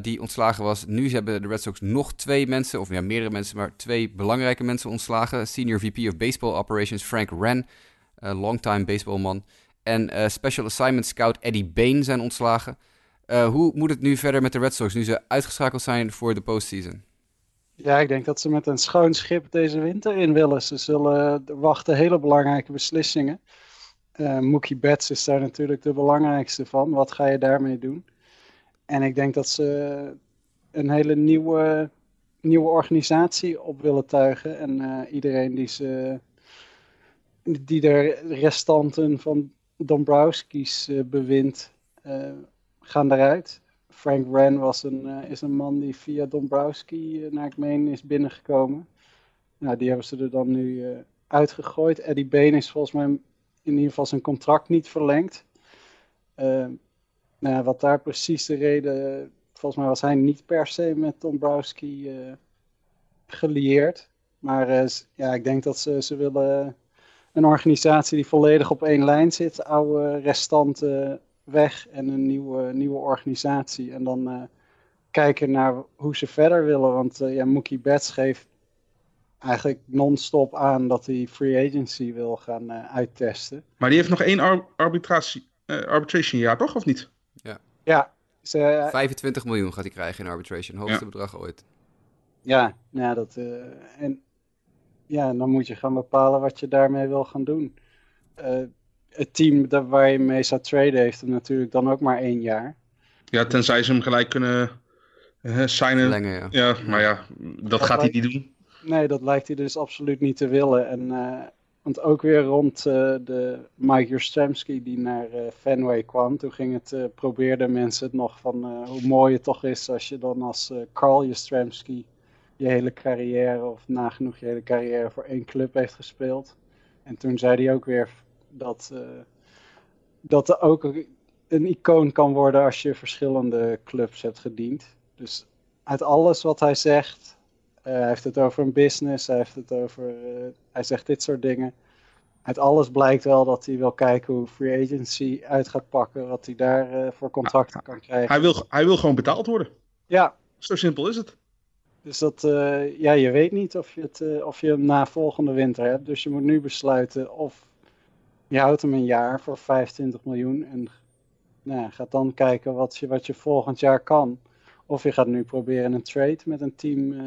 [SPEAKER 1] die ontslagen was. Nu hebben de Red Sox nog twee mensen, of ja, meerdere mensen, maar twee belangrijke mensen ontslagen. Senior VP of Baseball Operations Frank Wren, longtime baseballman en uh, Special Assignment Scout Eddie Bain zijn ontslagen. Uh, hoe moet het nu verder met de Red Sox, nu ze uitgeschakeld zijn voor de postseason?
[SPEAKER 3] Ja, ik denk dat ze met een schoon schip deze winter in willen. Ze zullen wachten hele belangrijke beslissingen. Uh, Mookie Betts is daar natuurlijk de belangrijkste van. Wat ga je daarmee doen? En ik denk dat ze een hele nieuwe, nieuwe organisatie op willen tuigen. En iedereen die ze die de restanten van Dombrowski's uh, bewind uh, gaan eruit. Frank Wren was een, uh, is een man die via Dombrowski, naar ik meen, is binnengekomen. Nou, die hebben ze er dan nu uitgegooid. Eddie Bain is volgens mij in ieder geval zijn contract niet verlengd. nou, wat daar precies de reden... Volgens mij was hij niet per se met Dombrowski gelieerd. Maar ja, ik denk dat ze, ze willen een organisatie die volledig op één lijn zit. Oude restanten weg en een nieuwe, nieuwe organisatie. En dan uh, kijken naar hoe ze verder willen. Want uh, ja, Mookie Betts geeft eigenlijk non-stop aan dat hij free agency wil gaan uh, uittesten.
[SPEAKER 2] Maar die heeft nog één ar arbitratie, arbitration jaar, toch? Of niet?
[SPEAKER 1] Ja.
[SPEAKER 3] Ja.
[SPEAKER 1] Ze, 25 miljoen gaat hij krijgen in arbitration. Hoogste ja. bedrag ooit.
[SPEAKER 3] Ja, ja dat, en ja, dan moet je gaan bepalen wat je daarmee wil gaan doen. Uh, het team dat, waar je mee zou traden heeft hem natuurlijk dan ook maar één jaar.
[SPEAKER 2] Ja, tenzij ze hem gelijk kunnen uh, signen.
[SPEAKER 1] Ja.
[SPEAKER 2] ja. maar ja, dat, dat gaat lijkt, hij niet doen.
[SPEAKER 3] Nee, dat lijkt hij dus absoluut niet te willen. En, uh, want ook weer rond de Mike Jastrzemski die naar Fenway kwam. Toen ging het, probeerden mensen het nog van hoe mooi het toch is als je dan als Carl Jastrzemski je hele carrière, of nagenoeg je hele carrière, voor één club heeft gespeeld. En toen zei hij ook weer dat, uh, dat er ook een icoon kan worden als je verschillende clubs hebt gediend. Dus uit alles wat hij zegt, uh, hij heeft het over een business, hij heeft het over, uh, hij zegt dit soort dingen. Uit alles blijkt wel dat hij wil kijken hoe free agency uit gaat pakken, wat hij daar voor contracten kan krijgen.
[SPEAKER 2] Hij wil, hij wil gewoon betaald worden.
[SPEAKER 3] Ja.
[SPEAKER 2] Zo simpel is het.
[SPEAKER 3] Dus dat, uh, ja, je weet niet of je, het, uh, of je hem na volgende winter hebt. Dus je moet nu besluiten of je houdt hem een jaar voor 25 miljoen. En nou, gaat dan kijken wat je, wat je volgend jaar kan. Of je gaat nu proberen een trade met een team uh,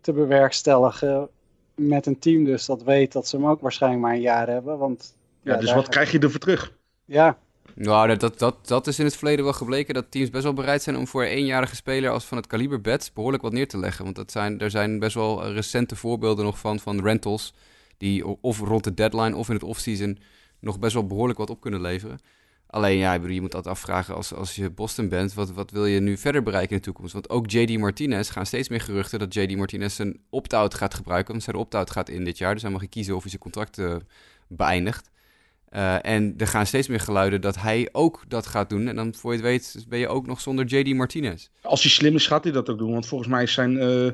[SPEAKER 3] te bewerkstelligen. Met een team dus dat weet dat ze hem ook waarschijnlijk maar een jaar hebben. Want,
[SPEAKER 2] ja, ja dus wat krijg je ervoor terug?
[SPEAKER 3] Ja,
[SPEAKER 1] nou, dat, dat, dat is in het verleden wel gebleken dat teams best wel bereid zijn om voor een eenjarige speler als van het kaliber Bets behoorlijk wat neer te leggen. Want dat zijn, er zijn best wel recente voorbeelden nog van, van rentals die of rond de deadline of in het offseason nog best wel behoorlijk wat op kunnen leveren. Alleen ja, je moet dat afvragen als, als je Boston bent, wat, wat wil je nu verder bereiken in de toekomst? Want ook JD Martinez gaan steeds meer geruchten dat JD Martinez zijn opt-out gaat gebruiken. Want zijn opt-out gaat in dit jaar, dus hij mag kiezen of hij zijn contract uh, beëindigt. Uh, en er gaan steeds meer geluiden dat hij ook dat gaat doen. En dan voor je het weet ben je ook nog zonder JD Martinez.
[SPEAKER 2] Als hij slim is, gaat hij dat ook doen. Want volgens mij zijn, uh,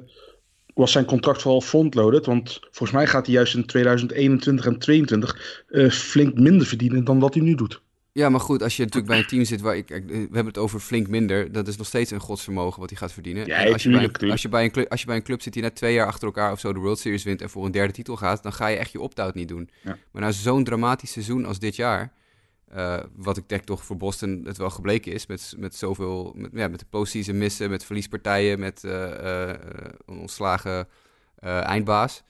[SPEAKER 2] was zijn contract vooral frontloaded. Want volgens mij gaat hij juist in 2021 en 2022 uh, flink minder verdienen dan wat hij nu doet.
[SPEAKER 1] Ja, maar goed, als je natuurlijk bij een team zit waar ik. We hebben het over flink minder. Dat is nog steeds een godsvermogen wat hij gaat verdienen.
[SPEAKER 2] Ja,
[SPEAKER 1] als, je bij een, als, je bij een club, als je bij een club zit die net twee jaar achter elkaar of zo de World Series wint en voor een derde titel gaat, dan ga je echt je opt-out niet doen.
[SPEAKER 2] Ja.
[SPEAKER 1] Maar na zo'n dramatisch seizoen als dit jaar. Uh, wat ik denk toch voor Boston het wel gebleken is. Met, met zoveel. Met, ja, met de postseason missen, met verliespartijen, met uh, uh, een ontslagen eindbaas.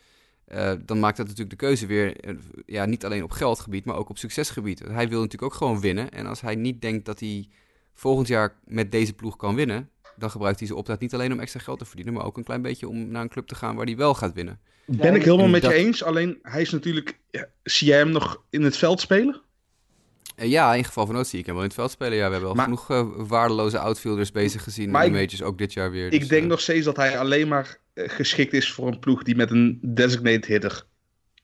[SPEAKER 1] Uh, dan maakt dat natuurlijk de keuze weer, uh, ja, niet alleen op geldgebied, maar ook op succesgebied. Hij wil natuurlijk ook gewoon winnen. En als hij niet denkt dat hij volgend jaar met deze ploeg kan winnen, dan gebruikt hij zijn opdracht niet alleen om extra geld te verdienen, maar ook een klein beetje om naar een club te gaan waar hij wel gaat winnen.
[SPEAKER 2] Ben ik helemaal met dat... je eens, alleen hij is natuurlijk, ja, zie jij hem nog in het veld spelen?
[SPEAKER 1] Uh, ja, in geval van nood zie ik hem wel in het veld spelen. Ja, we hebben al maar, genoeg uh, waardeloze outfielders bezig gezien in de majors, ook dit jaar weer.
[SPEAKER 2] Ik
[SPEAKER 1] dus,
[SPEAKER 2] denk
[SPEAKER 1] uh,
[SPEAKER 2] nog steeds dat hij alleen maar geschikt is voor een ploeg die met een designated hitter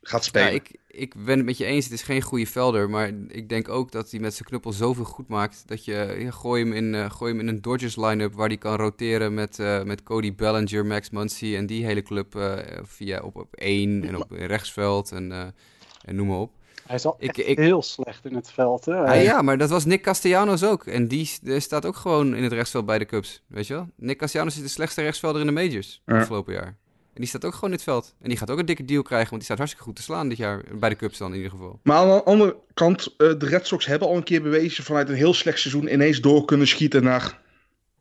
[SPEAKER 2] gaat spelen.
[SPEAKER 1] Ja, ik, ik ben het met je eens, het is geen goede velder, maar ik denk ook dat hij met zijn knuppel zoveel goed maakt, dat je, ja, gooi, hem in, uh, gooi hem in een Dodgers line-up waar hij kan roteren met, uh, met Cody Bellinger, Max Muncy en die hele club uh, via op, op één en op rechtsveld en, en noem maar op.
[SPEAKER 3] Hij is al ik, ik, heel slecht in het veld, hè?
[SPEAKER 1] Ah, ja, maar dat was Nick Castellanos ook. En die, die, staat ook gewoon in het rechtsveld bij de Cubs, weet je wel? Nick Castellanos is de slechtste rechtsvelder in de majors ja. afgelopen jaar. En die staat ook gewoon in het veld. En die gaat ook een dikke deal krijgen, want die staat hartstikke goed te slaan dit jaar. Bij de Cubs dan in ieder geval.
[SPEAKER 2] Maar aan de andere kant, uh, de Red Sox hebben al een keer bewezen vanuit een heel slecht seizoen ineens door kunnen schieten naar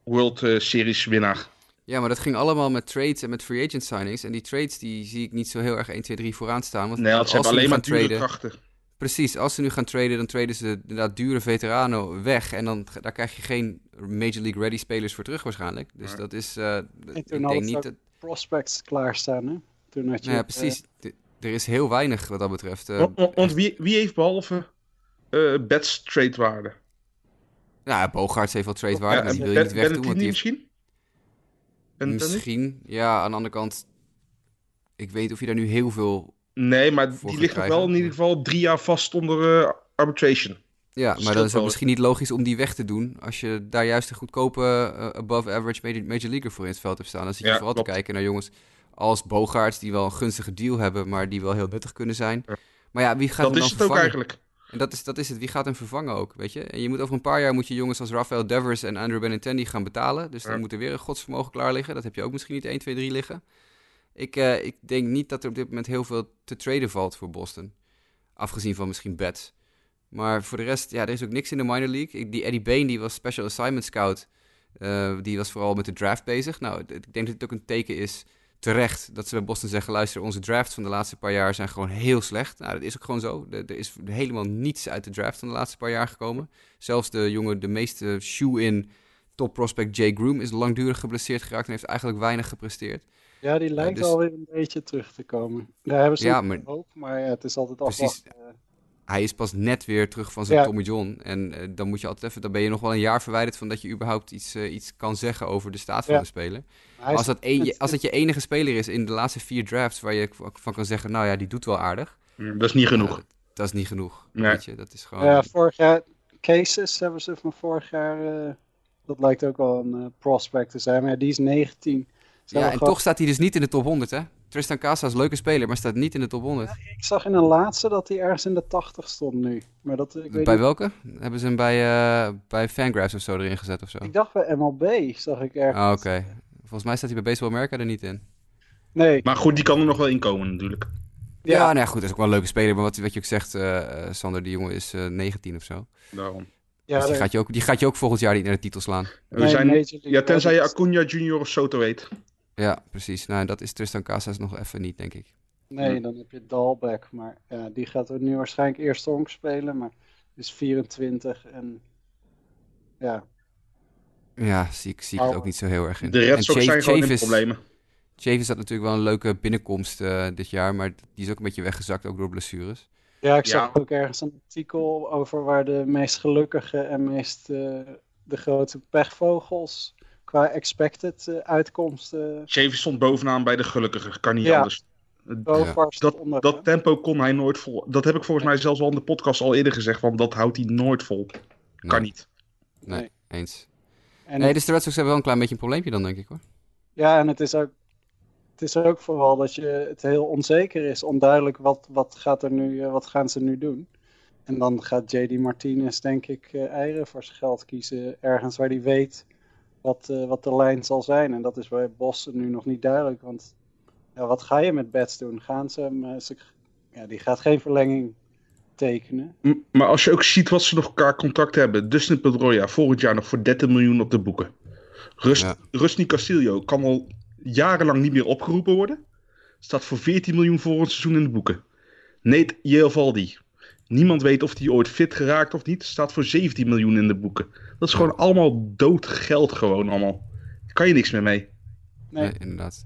[SPEAKER 2] World uh, Series winnaar.
[SPEAKER 1] Ja, maar dat ging allemaal met trades en met free agent signings. En die trades die zie ik niet zo heel erg 1, 2, 3 vooraan staan. Want
[SPEAKER 2] nee, want ze hebben alleen maar traden, krachten.
[SPEAKER 1] Precies, als ze nu gaan traden, dan traden ze inderdaad dure veteranen weg. En dan daar krijg je geen Major League ready spelers voor terug waarschijnlijk. Dus ja. dat is, uh,
[SPEAKER 3] ik denk niet dat... prospects klaarstaan, hè? Toen had je,
[SPEAKER 1] ja, precies. Uh... Er is heel weinig wat dat betreft. Uh,
[SPEAKER 2] want, want wie, wie heeft behalve uh, bets tradewaarde?
[SPEAKER 1] Ja, Bogarts heeft wel tradewaarde, ja, die wil je niet wegdoen.
[SPEAKER 2] Want die misschien?
[SPEAKER 1] En misschien, ja, aan de andere kant... Ik weet of je daar nu heel veel
[SPEAKER 2] Nee, maar die ligt nog wel in ieder geval drie jaar vast onder uh, arbitration.
[SPEAKER 1] Ja, maar dan is het misschien niet logisch om die weg te doen. Als je daar juist een goedkope uh, above average major, major leaguer voor in het veld hebt staan. Dan zit je ja, vooral klopt. te kijken naar jongens als Bogaerts die wel een gunstige deal hebben, maar die wel heel nuttig kunnen zijn. Ja. Maar ja, wie gaat
[SPEAKER 2] dat
[SPEAKER 1] hem dan
[SPEAKER 2] is het
[SPEAKER 1] vervangen?
[SPEAKER 2] ook eigenlijk.
[SPEAKER 1] En dat is, dat is het. Wie gaat hem vervangen ook, weet je? En je moet over een paar jaar moet je jongens als Rafael Devers en Andrew Benintendi gaan betalen. Dus dan ja. moet er weer een godsvermogen klaar liggen. Dat heb je ook misschien niet 1, 2, 3 liggen. Ik, uh, ik denk niet dat er op dit moment heel veel te traden valt voor Boston. Afgezien van misschien bets. Maar voor de rest, ja, er is ook niks in de minor league. Die Eddie Bain, die was special assignment scout. Uh, die was vooral met de draft bezig. Nou, ik denk dat het ook een teken is, terecht, dat ze bij Boston zeggen... luister, onze drafts van de laatste paar jaar zijn gewoon heel slecht. Nou, dat is ook gewoon zo. Er, er is helemaal niets uit de draft van de laatste paar jaar gekomen. Zelfs de jongen, de meeste shoe-in top prospect Jay Groom... is langdurig geblesseerd geraakt en heeft eigenlijk weinig gepresteerd.
[SPEAKER 3] Ja, die lijkt uh, dus... alweer een beetje terug te komen. Daar hebben ze ja, maar... hoop, maar ja, het is altijd
[SPEAKER 1] Precies. Uh... Hij is pas net weer terug van zijn ja. Tommy John. En uh, dan moet je altijd even, dan ben je nog wel een jaar verwijderd van dat je überhaupt iets, iets kan zeggen over de staat van ja. de speler. Als dat, een, als dat je enige speler is in de laatste vier drafts waar je van kan zeggen, nou ja, die doet wel aardig.
[SPEAKER 2] Dat is niet genoeg.
[SPEAKER 1] Dat, dat, is niet genoeg. Nee. Weet je, dat is gewoon...
[SPEAKER 3] Ja, vorig jaar, Cases hebben ze van vorig jaar, dat lijkt ook wel een prospect te zijn, maar die is 19.
[SPEAKER 1] Ja, en gewoon... toch staat hij dus niet in de top 100, hè? Tristan Casa is een leuke speler, maar staat niet in de top 100.
[SPEAKER 3] Ja, ik zag in een laatste dat hij ergens in de 80 stond nu. Maar dat, ik weet
[SPEAKER 1] bij
[SPEAKER 3] niet...
[SPEAKER 1] welke? Hebben ze hem bij, uh, bij Fangraphs of zo erin gezet of zo?
[SPEAKER 3] Ik dacht bij MLB, zag ik ergens.
[SPEAKER 1] Ah, oké. Okay. Volgens mij staat hij bij Baseball America er niet in.
[SPEAKER 3] Nee.
[SPEAKER 2] Maar goed, die kan er nog wel in komen natuurlijk.
[SPEAKER 1] Ja, ja nou ja, goed, dat is ook wel een leuke speler. Maar wat, wat je ook zegt, uh, Sander, die jongen is uh, 19 of zo.
[SPEAKER 2] Daarom.
[SPEAKER 1] Ja, dus die, gaat je ook, die gaat je ook volgend jaar niet naar de titel slaan.
[SPEAKER 2] We nee, zijn, ja, tenzij je Acuna Junior of Soto weet.
[SPEAKER 1] Ja, precies. Nou, dat is Tristan Casas nog even niet, denk ik.
[SPEAKER 3] Nee, dan heb je Dalbeck. Maar ja, die gaat er nu waarschijnlijk eerst honk spelen. Maar is 24 en ja.
[SPEAKER 1] Ja, zie ik, zie ik het ook niet zo heel erg in.
[SPEAKER 2] De Red Sox zijn gewoon in problemen.
[SPEAKER 1] Chavis had natuurlijk wel een leuke binnenkomst uh, dit jaar, maar die is ook een beetje weggezakt, ook door blessures.
[SPEAKER 3] Ja, ik zag ja. ook ergens een artikel over waar de meest gelukkige en meest uh, de grote pechvogels qua expected uh, uitkomsten.
[SPEAKER 2] Chavis stond bovenaan bij de gelukkige, kan niet ja. anders. dat, dat tempo kon hij nooit vol. Dat heb ik volgens mij zelfs al in de podcast al eerder gezegd, want dat houdt hij nooit vol. Kan niet.
[SPEAKER 1] Nee, eens. En nee, dus de Red Sox hebben wel een klein beetje een probleempje dan, denk ik hoor.
[SPEAKER 3] Ja, en het is ook, het is ook vooral dat je het heel onzeker is, onduidelijk wat, wat, gaat er nu, eh, wat gaan ze nu doen. En dan gaat JD Martinez, denk ik, uh, eieren voor zijn geld kiezen. Ergens waar hij weet wat, uh, wat de lijn zal zijn. En dat is bij Boston nu nog niet duidelijk. Want ja, wat ga je met Bets doen? Gaan ze hem. Ze, ja, die gaat geen verlenging tekenen.
[SPEAKER 2] Maar als je ook ziet wat ze nog elkaar contact hebben. Dustin Pedroia volgend jaar nog voor 30 miljoen op de boeken. Rust, ja. Rusty Castillo kan al jarenlang niet meer opgeroepen worden. Staat voor 14 miljoen volgend seizoen in de boeken. Nate Ieovaldi. Niemand weet of hij ooit fit geraakt of niet. Staat voor 17 miljoen in de boeken. Dat is gewoon allemaal dood geld gewoon allemaal. Daar kan je niks meer mee.
[SPEAKER 1] Nee, nee inderdaad.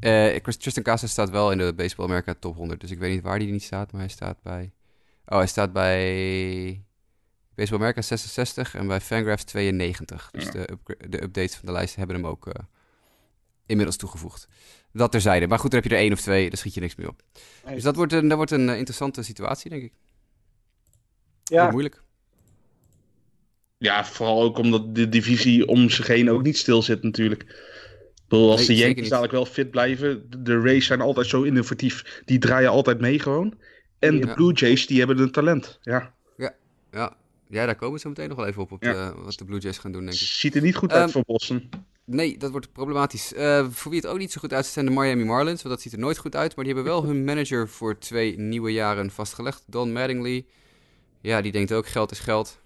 [SPEAKER 1] Uh, Tristan Casas staat wel in de Baseball America top 100. Dus ik weet niet waar hij niet staat, maar hij staat bij... Oh, hij staat bij Baseball America 66 en bij Fangraphs 92. Dus de, de, updates van de lijst hebben hem ook uh, inmiddels toegevoegd. Dat terzijde. Maar goed, dan heb je er één of twee, daar schiet je niks meer op. Dus dat wordt een, dat wordt een uh, interessante situatie, denk ik. Ja. moeilijk.
[SPEAKER 2] Ja, vooral ook omdat de divisie om zich heen ook niet stil zit natuurlijk. Bedoel, als de Yankees dadelijk wel fit blijven, de Rays zijn altijd zo innovatief. Die draaien altijd mee gewoon. En de Blue Jays, die hebben een talent. Ja.
[SPEAKER 1] Ja, ja. ja daar komen ze meteen nog wel even op, op de, wat de Blue Jays gaan doen, denk ik.
[SPEAKER 2] Ziet er niet goed uit um, voor Boston.
[SPEAKER 1] Nee, dat wordt problematisch. Uh, voor wie het ook niet zo goed uitziet zijn de Miami Marlins. Want dat ziet er nooit goed uit. Maar die hebben wel hun manager voor twee nieuwe jaren vastgelegd. Don Mattingly. Ja, die denkt ook geld is geld.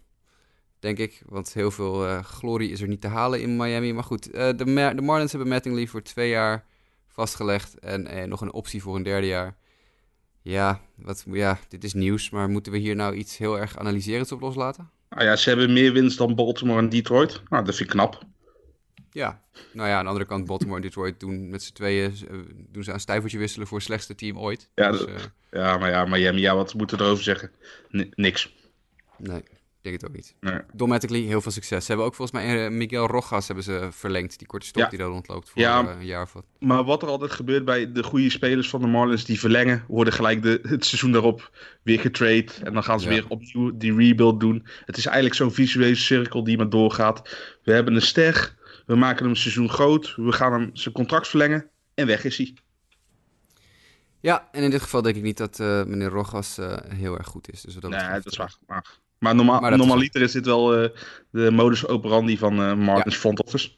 [SPEAKER 1] Denk ik. Want heel veel uh, glorie is er niet te halen in Miami. Maar goed, uh, de, Mar de, Marlins hebben Mattingly voor twee jaar vastgelegd. En nog een optie voor een derde jaar. Ja, wat, ja, dit is nieuws. Maar moeten we hier nou iets heel erg analyserends op loslaten?
[SPEAKER 2] Nou ja, ze hebben meer winst dan Baltimore en Detroit. Nou, dat vind ik knap.
[SPEAKER 1] Ja, nou ja, aan de andere kant, Baltimore en Detroit doen met z'n tweeën uh, doen ze een stijvertje wisselen voor het slechtste team ooit.
[SPEAKER 2] Ja, dus, uh, ja maar ja, Miami, ja, wat moeten we erover zeggen? N niks.
[SPEAKER 1] Nee, ik denk het ook niet. Nee. Dometically, heel veel succes. Ze hebben ook volgens mij uh, Miguel Rojas hebben ze verlengd, die korte stop ja. die daar rondloopt voor ja, een jaar of wat.
[SPEAKER 2] Maar wat er altijd gebeurt bij de goede spelers van de Marlins, die verlengen, worden gelijk de, het seizoen daarop weer getrade. En dan gaan ze ja. weer opnieuw die rebuild doen. Het is eigenlijk zo'n visuele cirkel die maar doorgaat. We hebben een ster we maken hem een seizoen groot. We gaan hem zijn contract verlengen. En weg is hij.
[SPEAKER 1] Ja, en in dit geval denk ik niet dat uh, meneer Rogas uh, heel erg goed is. Dus
[SPEAKER 2] dat nee, dat is waar. Maar, maar, normaal, maar normaliter is dit wel uh, de modus operandi van Martins ja. front office.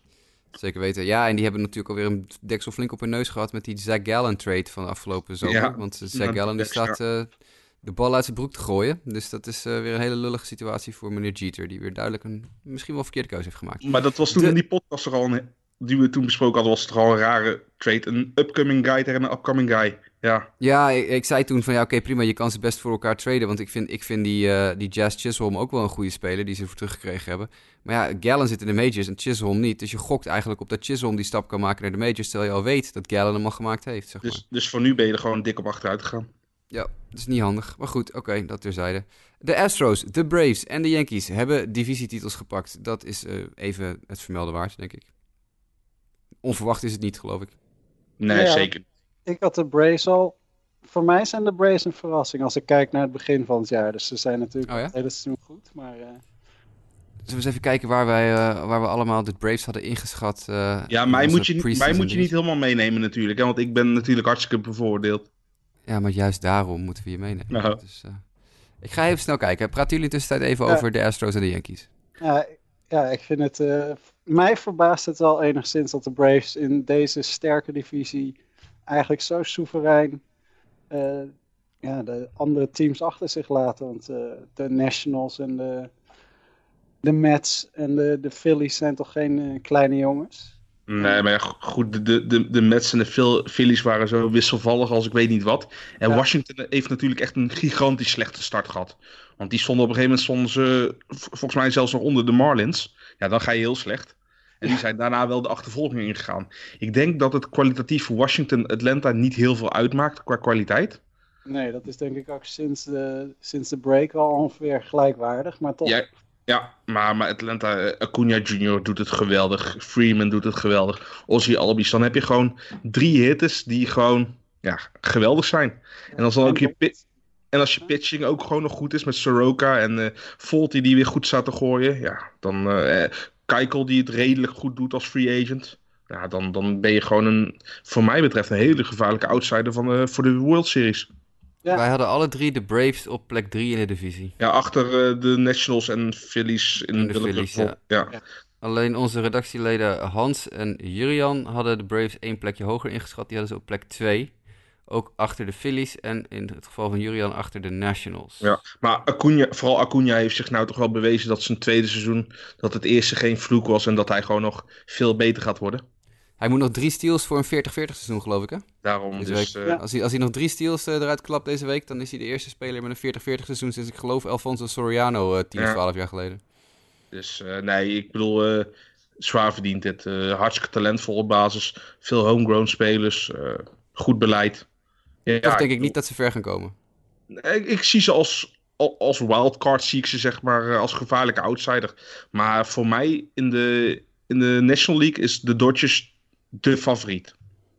[SPEAKER 1] Zeker weten. Ja, en die hebben natuurlijk alweer een deksel flink op hun neus gehad met die Zach Gallen trade van de afgelopen zomer. Ja, Want Zach Gallen die staat de bal uit zijn broek te gooien. Dus dat is uh, weer een hele lullige situatie voor meneer Jeter, die weer duidelijk een misschien wel verkeerde keuze heeft gemaakt.
[SPEAKER 2] Maar dat was toen in die podcast er al een, die we toen besproken hadden, was het gewoon een rare trade. Een upcoming guy tegen een upcoming guy. Ja,
[SPEAKER 1] ja ik, ik zei toen van ja, oké, prima, je kan ze best voor elkaar traden. Want ik vind, ik vind die, uh, die Jazz Chisholm ook wel een goede speler die ze voor teruggekregen hebben. Maar ja, Gallen zit in de majors en Chisholm niet. Dus je gokt eigenlijk op dat Chisholm die stap kan maken naar de majors, terwijl je al weet dat Gallen hem al gemaakt heeft. Zeg
[SPEAKER 2] dus, dus voor nu ben je er gewoon dik op achteruit gegaan.
[SPEAKER 1] Ja, dat is niet handig. Maar goed, oké, okay, dat terzijde. De Astros, de Braves en de Yankees hebben divisietitels gepakt. Dat is uh, even het vermelden waard, denk ik. Onverwacht is het niet, geloof ik.
[SPEAKER 2] Nee, ja, zeker.
[SPEAKER 3] Ik had de Braves al. Voor mij zijn de Braves een verrassing als ik kijk naar het begin van het jaar. Dus ze zijn natuurlijk oh, ja? het hele seizoen goed, maar... Uh...
[SPEAKER 1] Zullen we eens even kijken waar, wij, uh, waar we allemaal de Braves hadden ingeschat? Uh,
[SPEAKER 2] ja, mij moet, je, mij moet je niet helemaal meenemen natuurlijk. Hè, want ik ben natuurlijk hartstikke bevoordeeld.
[SPEAKER 1] Ja, maar juist daarom moeten we je meenemen. Nou. Dus, uh, ik ga even snel kijken. Praten jullie in tussentijd even ja. over de Astros en de Yankees?
[SPEAKER 3] Ja, ja ik vind het... Uh, mij verbaast het wel enigszins dat de Braves in deze sterke divisie eigenlijk zo soeverein uh, ja, de andere teams achter zich laten. Want de Nationals en de, de Mets en de, de Phillies zijn toch geen kleine jongens?
[SPEAKER 2] Nee, maar ja, goed, de, de, de Mets en de Phillies waren zo wisselvallig als ik weet niet wat. En ja. Washington heeft natuurlijk echt een gigantisch slechte start gehad. Want die stonden op een gegeven moment, stonden ze volgens mij zelfs nog onder de Marlins. Ja, dan ga je heel slecht. En die zijn daarna wel de achtervolging ingegaan. Ik denk dat het kwalitatief voor Washington Atlanta niet heel veel uitmaakt qua kwaliteit.
[SPEAKER 3] Nee, dat is denk ik ook sinds de, sinds de break al ongeveer gelijkwaardig. Maar toch.
[SPEAKER 2] Ja, ja, maar, Atlanta, uh, Acuna Jr. doet het geweldig. Freeman doet het geweldig. Ozzy Albies. Dan heb je gewoon drie hitters die gewoon ja, geweldig zijn. En als dan ook je, en als je pitching ook gewoon nog goed is met Soroka en uh, Volti die weer goed staat te gooien, ja, dan uh, Keikel die het redelijk goed doet als free agent. Dan, dan ben je gewoon een, voor mij betreft, een hele gevaarlijke outsider van, voor de World Series.
[SPEAKER 1] Ja. Wij hadden alle drie de Braves op plek 3 in de divisie.
[SPEAKER 2] Ja, achter uh, de Nationals en Phillies in
[SPEAKER 1] de Phillies, ja.
[SPEAKER 2] Ja.
[SPEAKER 1] Alleen onze redactieleden Hans en Jurian hadden de Braves één plekje hoger ingeschat. Die hadden ze op plek 2 ook achter de Phillies en in het geval van Julian achter de Nationals.
[SPEAKER 2] Ja, maar Acuna, vooral Acuna heeft zich nou toch wel bewezen dat zijn tweede seizoen, dat het eerste geen vloek was en dat hij gewoon nog veel beter gaat worden.
[SPEAKER 1] Hij moet nog drie steals voor een 40-40 seizoen, geloof ik, hè?
[SPEAKER 2] Daarom dus...
[SPEAKER 1] Uh... Als, hij, als hij nog drie steals uh, eruit klapt deze week, dan is hij de eerste speler met een 40-40 seizoen sinds, ik geloof, Alfonso Soriano uh, 10, ja. 12 jaar geleden.
[SPEAKER 2] Dus nee, ik bedoel, zwaar verdient dit. hartstikke talentvolle basis, veel homegrown spelers, goed beleid.
[SPEAKER 1] Ja, Toch denk ik niet dat ze ver gaan komen.
[SPEAKER 2] Ik, ik zie ze als, als wildcard, zie ik ze zeg maar eh, als gevaarlijke outsider. Maar voor mij in de, in de National League is de Dodgers de favoriet.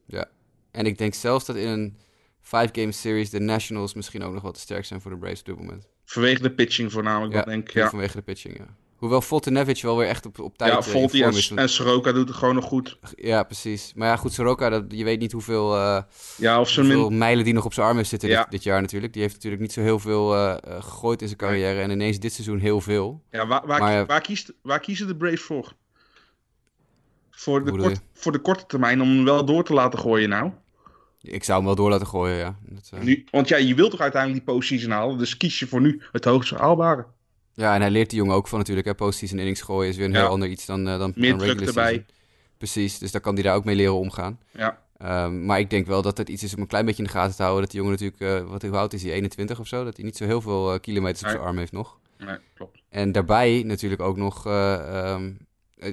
[SPEAKER 1] Ja, en ik denk zelfs dat in een five-game series de Nationals misschien ook nog wat te sterk zijn voor de Braves op dit moment.
[SPEAKER 2] Vanwege de pitching voornamelijk, ja, denk ik. Ja,
[SPEAKER 1] vanwege de pitching, ja. Hoewel Voltenevic wel weer echt op, op tijd...
[SPEAKER 2] Ja, eh, Volti en, en Soroka doet het gewoon nog goed.
[SPEAKER 1] Ja, precies. Maar ja, goed, Soroka, dat, je weet niet hoeveel, uh,
[SPEAKER 2] ja, of
[SPEAKER 1] hoeveel mijlen die nog op zijn arm heeft zitten dit, dit, jaar natuurlijk. Die heeft natuurlijk niet zo heel veel uh, gegooid in zijn carrière. En ineens dit seizoen heel veel.
[SPEAKER 2] Ja, waar, waar, maar, waar, kiest, waar kiezen de Braves voor? Voor de, kort, voor de korte termijn om hem wel door te laten gooien nou?
[SPEAKER 1] Ik zou hem wel door laten gooien, ja.
[SPEAKER 2] Dat, nu, want ja, je wilt toch uiteindelijk die postseason halen, dus kies je voor nu het hoogst haalbare.
[SPEAKER 1] Ja, en hij leert die jongen ook van natuurlijk. Hè. Postseason innings gooien is weer een heel ander iets dan, uh, dan,
[SPEAKER 2] Meer dan regular erbij. Season.
[SPEAKER 1] Precies, dus daar kan hij daar ook mee leren omgaan.
[SPEAKER 2] Ja.
[SPEAKER 1] Um, maar ik denk wel dat het iets is om een klein beetje in de gaten te houden. Dat die jongen natuurlijk, uh, wat, hoe oud is hij, 21 of zo? Dat hij niet zo heel veel kilometers nee. op zijn arm heeft nog.
[SPEAKER 2] Nee, klopt.
[SPEAKER 1] En daarbij natuurlijk ook nog um,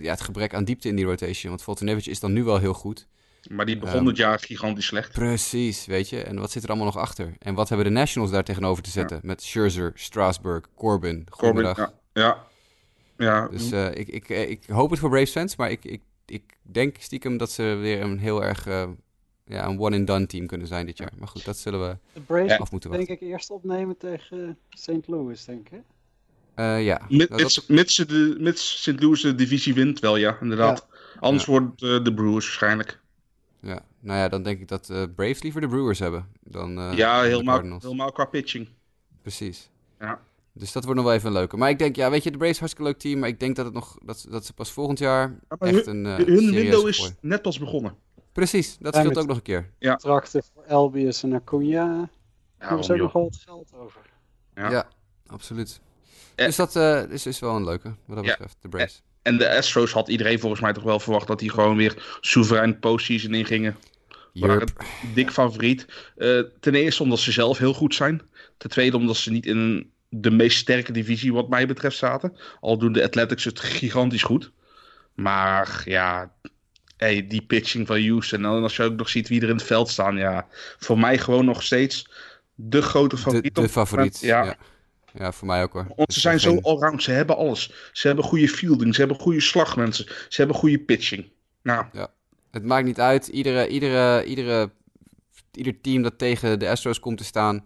[SPEAKER 1] ja, het gebrek aan diepte in die rotation. Want Voltanevic is dan nu wel heel goed.
[SPEAKER 2] Maar die begon um, het jaar gigantisch slecht.
[SPEAKER 1] Precies, weet je. En wat zit er allemaal nog achter? En wat hebben de Nationals daar tegenover te zetten? Ja. Met Scherzer, Strasburg, Corbin.
[SPEAKER 2] Corbin, ja. ja.
[SPEAKER 1] Dus uh, ik, ik, ik hoop het voor Braves fans, maar ik, ik, ik denk stiekem dat ze weer een heel erg uh, ja, een one-and-done team kunnen zijn dit jaar. Maar goed, dat zullen we
[SPEAKER 3] de Braves af moeten wachten. denk ik eerst opnemen tegen St. Louis, denk ik.
[SPEAKER 1] Uh, ja.
[SPEAKER 2] Mits, mits, de, mits St. Louis de divisie wint wel, ja, inderdaad. Ja. Anders ja. wordt de Brewers waarschijnlijk.
[SPEAKER 1] Ja, nou ja, dan denk ik dat uh, Braves liever de Brewers hebben dan uh,
[SPEAKER 2] Ja, helemaal, helemaal qua pitching.
[SPEAKER 1] Precies.
[SPEAKER 2] Ja.
[SPEAKER 1] Dus dat wordt nog wel even leuker. Maar ik denk, ja, weet je, de Braves hartstikke leuk team. Maar ik denk dat, het nog, dat, dat ze pas volgend jaar ja, echt
[SPEAKER 2] hun,
[SPEAKER 1] een uh,
[SPEAKER 2] Hun window is net pas begonnen.
[SPEAKER 1] Precies, dat scheelt ook nog een keer.
[SPEAKER 2] Ja.
[SPEAKER 3] Contracten voor Elbius en Acuna. Daar is ook nog wel wat geld over.
[SPEAKER 1] Ja, ja absoluut. Eh, dus dat uh, is, is wel een leuke, wat dat betreft, de Braves.
[SPEAKER 2] En de Astros had iedereen volgens mij toch wel verwacht dat die gewoon weer soeverein postseason ingingen. Waren dik favoriet. Uh, ten eerste omdat ze zelf heel goed zijn. Ten tweede omdat ze niet in de meest sterke divisie wat mij betreft zaten. Al doen de Athletics het gigantisch goed. Maar ja, hey, die pitching van Houston. En als je ook nog ziet wie er in het veld staan. Ja, voor mij gewoon nog steeds de grote favoriet.
[SPEAKER 1] De, de favoriet, ja. ja. Ja. voor mij ook hoor.
[SPEAKER 2] Want ze zijn zo geen... allround. Ze hebben alles. Ze hebben goede fielding. Ze hebben goede slagmensen. Ze hebben goede pitching. Nou.
[SPEAKER 1] Ja. Het maakt niet uit. Iedere, iedere, iedere, ieder team dat tegen de Astros komt te staan,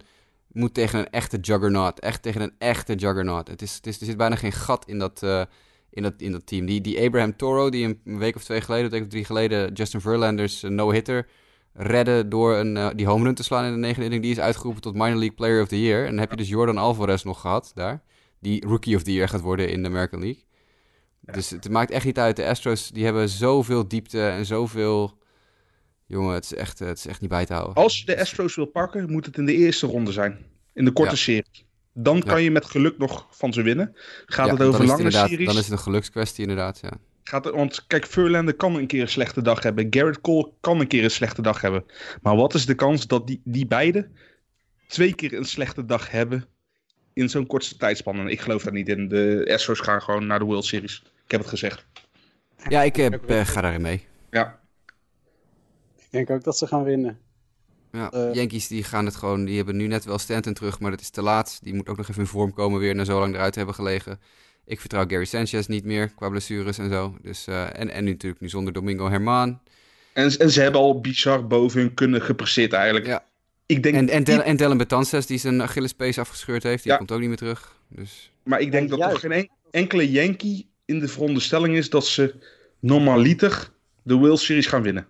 [SPEAKER 1] moet tegen een echte juggernaut. Echt tegen een echte juggernaut. Het is, het is, er zit bijna geen gat in dat, uh, in dat, in dat team. Die, die Abraham Toro, die een week of twee geleden, een week of drie geleden, Justin Verlanders uh, no-hitter redden door een, uh, die home run te slaan in de negende inning, die is uitgeroepen tot minor league player of the year. En dan heb je dus Jordan Alvarez nog gehad daar, die rookie of the year gaat worden in de American League. Dus het maakt echt niet uit. De Astros die hebben zoveel diepte en zoveel. Jongen, het is echt, het is echt niet bij te houden.
[SPEAKER 2] Als je de Astros wil pakken, moet het in de eerste ronde zijn. In de korte ja. serie. Dan kan ja. je met geluk nog van ze winnen. Gaat het over lange series?
[SPEAKER 1] Dan is het een gelukskwestie inderdaad, ja.
[SPEAKER 2] Gaat want kijk, Verlander kan een keer een slechte dag hebben. Garrett Cole kan een keer een slechte dag hebben. Maar wat is de kans dat die, die beide twee keer een slechte dag hebben in zo'n kortste tijdspan? En ik geloof daar niet in. De Astros gaan gewoon naar de World Series. Ik heb het gezegd.
[SPEAKER 1] Ja, ik heb, uh, ga daarin mee.
[SPEAKER 2] Ja.
[SPEAKER 3] Ik denk ook dat ze gaan winnen.
[SPEAKER 1] Ja, uh, Yankees die gaan het gewoon, die hebben nu net wel Stanton terug, maar dat is te laat. Die moet ook nog even in vorm komen weer, na zo lang eruit hebben gelegen. Ik vertrouw Gary Sanchez niet meer qua blessures en zo. Dus, uh, en, en nu natuurlijk nu zonder Domingo Herman.
[SPEAKER 2] En, en ze hebben al bizar boven hun kunnen gepresseerd eigenlijk.
[SPEAKER 1] Ja.
[SPEAKER 2] Ik denk,
[SPEAKER 1] En, en, Del, en Dylan Betances, die zijn Achillespees afgescheurd heeft, die
[SPEAKER 2] Ja.
[SPEAKER 1] komt ook niet meer terug. Dus
[SPEAKER 2] maar ik denk
[SPEAKER 3] Ja,
[SPEAKER 2] dat er geen en- enkele Yankee in de veronderstelling is dat ze normaliter de World Series gaan winnen.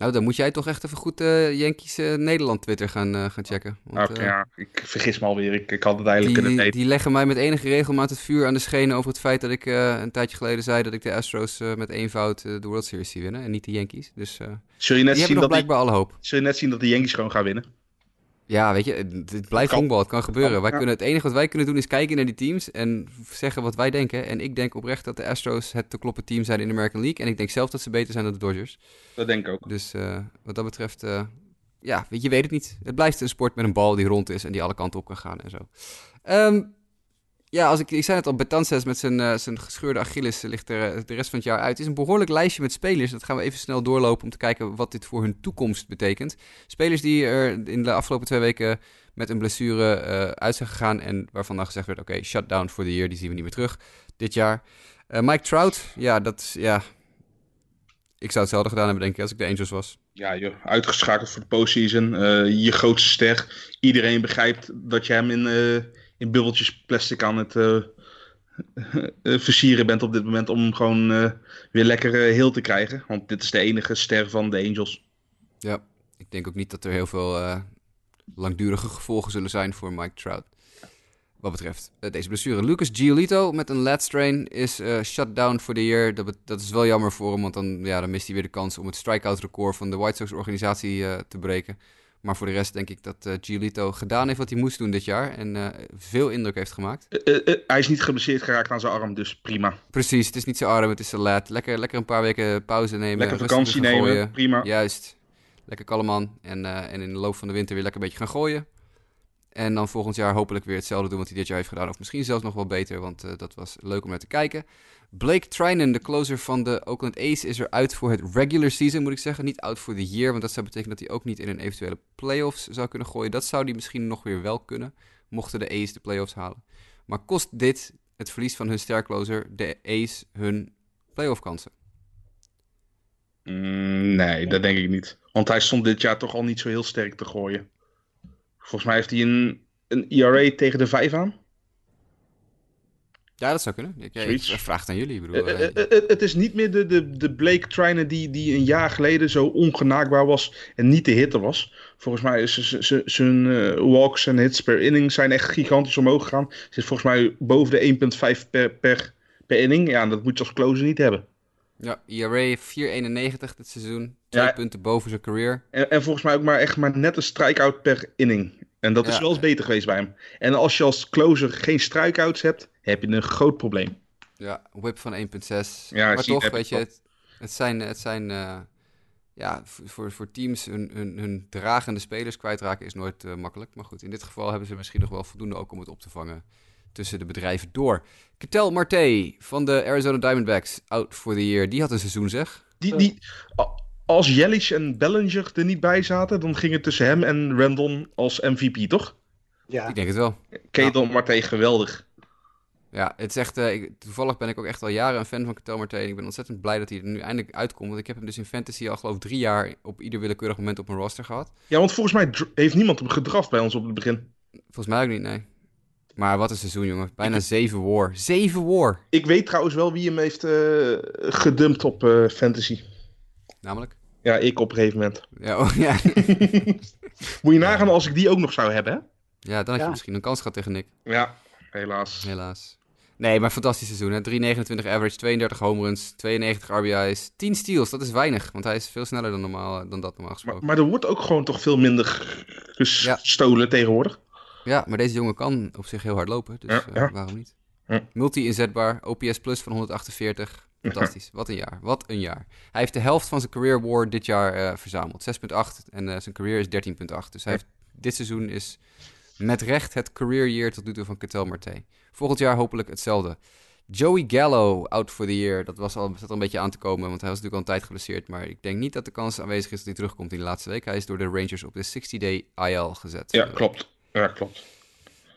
[SPEAKER 1] Nou, dan moet jij toch echt even goed eh Yankees eh, Nederland Twitter gaan, eh, gaan checken. Want,
[SPEAKER 2] ja, ik vergis me alweer. Ik, ik had het eigenlijk kunnen weten.
[SPEAKER 1] die leggen mij met enige regelmaat het vuur aan de schenen over het feit dat ik een tijdje geleden zei dat ik de Astros met eenvoud de World Series zie winnen en niet de Yankees. Dus
[SPEAKER 2] Zul je, net
[SPEAKER 1] die
[SPEAKER 2] zien
[SPEAKER 1] hebben
[SPEAKER 2] die,
[SPEAKER 1] blijkbaar alle hoop.
[SPEAKER 2] zul je net zien dat de Yankees gewoon gaan winnen?
[SPEAKER 1] Ja, weet je, het, blijft
[SPEAKER 2] kan.
[SPEAKER 1] honkbal, het kan gebeuren. wij kunnen, het enige wat wij kunnen doen is kijken naar die teams en zeggen wat wij denken. En ik denk oprecht dat de Astros het te kloppen team zijn in de American League. En ik denk zelf dat ze beter zijn dan de Dodgers.
[SPEAKER 2] Dat denk ik ook.
[SPEAKER 1] Dus eh, wat dat betreft, eh, ja, weet je, je weet het niet. Het blijft een sport met een bal die rond is en die alle kanten op kan gaan en zo. Ehm, ja, als ik, ik zei het al, Betances met zijn, eh, zijn gescheurde Achilles ligt er eh, de rest van het jaar uit. Het is een behoorlijk lijstje met spelers. Dat gaan we even snel doorlopen om te kijken wat dit voor hun toekomst betekent. Spelers die er in de afgelopen twee weken met een blessure eh, uit zijn gegaan en waarvan dan gezegd werd, oké, shutdown voor de year, die zien we niet meer terug dit jaar. Mike Trout, ja, dat ja... Ik zou hetzelfde gedaan hebben, denk ik, als ik de Angels was.
[SPEAKER 2] Ja, uitgeschakeld voor de postseason. Je grootste ster. Iedereen begrijpt dat je hem in, in bubbeltjes plastic aan het eh, eh, versieren bent op dit moment. Om hem gewoon eh, weer lekker heel te krijgen. Want dit is de enige ster van de Angels.
[SPEAKER 1] Ja, ik denk ook niet dat er heel veel langdurige gevolgen zullen zijn voor Mike Trout. Wat betreft deze blessure. Lucas Giolito met een lat strain is shut down voor de year. Dat, dat is wel jammer voor hem, want dan, ja, dan mist hij weer de kans om het strikeout record van de White Sox organisatie te breken. Maar voor de rest denk ik dat eh Giolito gedaan heeft wat hij moest doen dit jaar. En eh, veel indruk heeft gemaakt.
[SPEAKER 2] Eh, hij is niet geblesseerd geraakt aan zijn arm, dus prima.
[SPEAKER 1] Precies, het is niet zijn arm, het is zijn lat. Lekker, lekker een paar weken pauze nemen.
[SPEAKER 2] Lekker vakantie nemen, prima.
[SPEAKER 1] Juist. Lekker kalm aan. En, en in de loop van de winter weer lekker een beetje gaan gooien. En dan volgend jaar hopelijk weer hetzelfde doen wat hij dit jaar heeft gedaan. Of misschien zelfs nog wel beter, want dat was leuk om naar te kijken. Blake Trinan, de closer van de Oakland A's, is er uit voor het regular season, moet ik zeggen. Niet out for the year, want dat zou betekenen dat hij ook niet in een eventuele playoffs zou kunnen gooien. Dat zou hij misschien nog weer wel kunnen, mochten de A's de playoffs halen. Maar kost dit, het verlies van hun stercloser, de A's hun playoff kansen?
[SPEAKER 2] Mm, nee, dat denk ik niet. Want hij stond dit jaar toch al niet zo heel sterk te gooien. Volgens mij heeft hij een, een ERA tegen de 5 aan.
[SPEAKER 1] Ja, dat zou kunnen. Ik, ik,
[SPEAKER 2] Zoiets.
[SPEAKER 1] ik vraag het aan jullie. Bedoel,
[SPEAKER 2] Eh,
[SPEAKER 1] eh,
[SPEAKER 2] eh, eh, het is niet meer de, de, de Blake Trainer die, die een jaar geleden zo ongenaakbaar was en niet de hitter was. Volgens mij zijn eh, walks en hits per inning zijn echt gigantisch omhoog gegaan. Zit volgens mij boven de 1,5 per, per, per inning. Ja, dat moet je als closer niet hebben.
[SPEAKER 1] Ja, E ERA 4,91 dit seizoen. Twee
[SPEAKER 2] Ja.
[SPEAKER 1] punten boven zijn career.
[SPEAKER 2] En, en volgens mij ook maar echt maar net een strikeout per inning. En dat is wel eens beter geweest bij hem. En als je als closer geen strikeouts hebt, heb je een groot probleem.
[SPEAKER 1] Ja, whip van 1,6.
[SPEAKER 2] Ja,
[SPEAKER 1] maar toch, weet je, het, het zijn, het zijn eh, ja, voor, voor teams hun, hun, hun dragende spelers kwijtraken is nooit eh, makkelijk. Maar goed, in dit geval hebben ze misschien nog wel voldoende ook om het op te vangen tussen de bedrijven door. Ketel Marte van de Arizona Diamondbacks, out for the year. Die had een seizoen, zeg.
[SPEAKER 2] Die, die, als Yelich en Bellinger er niet bij zaten, dan ging het tussen hem en Randon als MVP, toch?
[SPEAKER 3] Ja,
[SPEAKER 1] Ik denk het wel.
[SPEAKER 2] Ketel Marte, geweldig.
[SPEAKER 1] Ja, het is echt, eh, ik- toevallig ben ik ook echt al jaren een fan van Ketel ik ben ontzettend blij dat hij er nu eindelijk uitkomt. Want ik heb hem dus in fantasy al geloof ik drie jaar op ieder willekeurig moment op mijn roster gehad.
[SPEAKER 2] Ja, want volgens mij heeft niemand hem gedraft bij ons op het begin.
[SPEAKER 1] Volgens mij ook niet, nee. Maar wat een seizoen, jongen. Bijna zeven war. Zeven war!
[SPEAKER 2] Ik weet trouwens wel wie hem heeft eh, gedumpt op eh, fantasy.
[SPEAKER 1] Namelijk?
[SPEAKER 2] Ja, ik op een gegeven moment.
[SPEAKER 1] Ja, oh, ja.
[SPEAKER 2] Moet je nagaan als ik die ook nog zou hebben, hè?
[SPEAKER 1] ja, dan had je
[SPEAKER 3] Ja.
[SPEAKER 1] misschien een kans gehad tegen Nick.
[SPEAKER 2] Ja, helaas.
[SPEAKER 1] Helaas. Nee, maar fantastisch seizoen. Hè? 3,29 average, 32 home runs, 92 RBI's, 10 steals. Dat is weinig, want hij is veel sneller dan, normaal, dan dat normaal
[SPEAKER 2] Maar,
[SPEAKER 1] gesproken.
[SPEAKER 2] maar er wordt ook gewoon toch veel minder
[SPEAKER 1] Ja.
[SPEAKER 2] gestolen tegenwoordig.
[SPEAKER 1] Ja, maar deze jongen kan op zich heel hard lopen, dus
[SPEAKER 2] Ja,
[SPEAKER 1] eh, waarom niet?
[SPEAKER 2] Ja.
[SPEAKER 1] Multi-inzetbaar, OPS plus van 148. Fantastisch, wat een jaar, wat een jaar. Hij heeft de helft van zijn career war dit jaar eh, verzameld, 6.8 en eh, zijn career is 13.8. Dus hij heeft, dit seizoen is met recht het career year tot nu toe van Ketel Marte. Volgend jaar hopelijk hetzelfde. Joey Gallo, out for the year. Dat was al, zat er een beetje aan te komen, want hij was natuurlijk al een tijd geblesseerd. Maar ik denk niet dat de kans aanwezig is dat hij terugkomt in de laatste week. Hij is door de Rangers op de 60-day IL gezet.
[SPEAKER 2] Ja, klopt. Ja, klopt.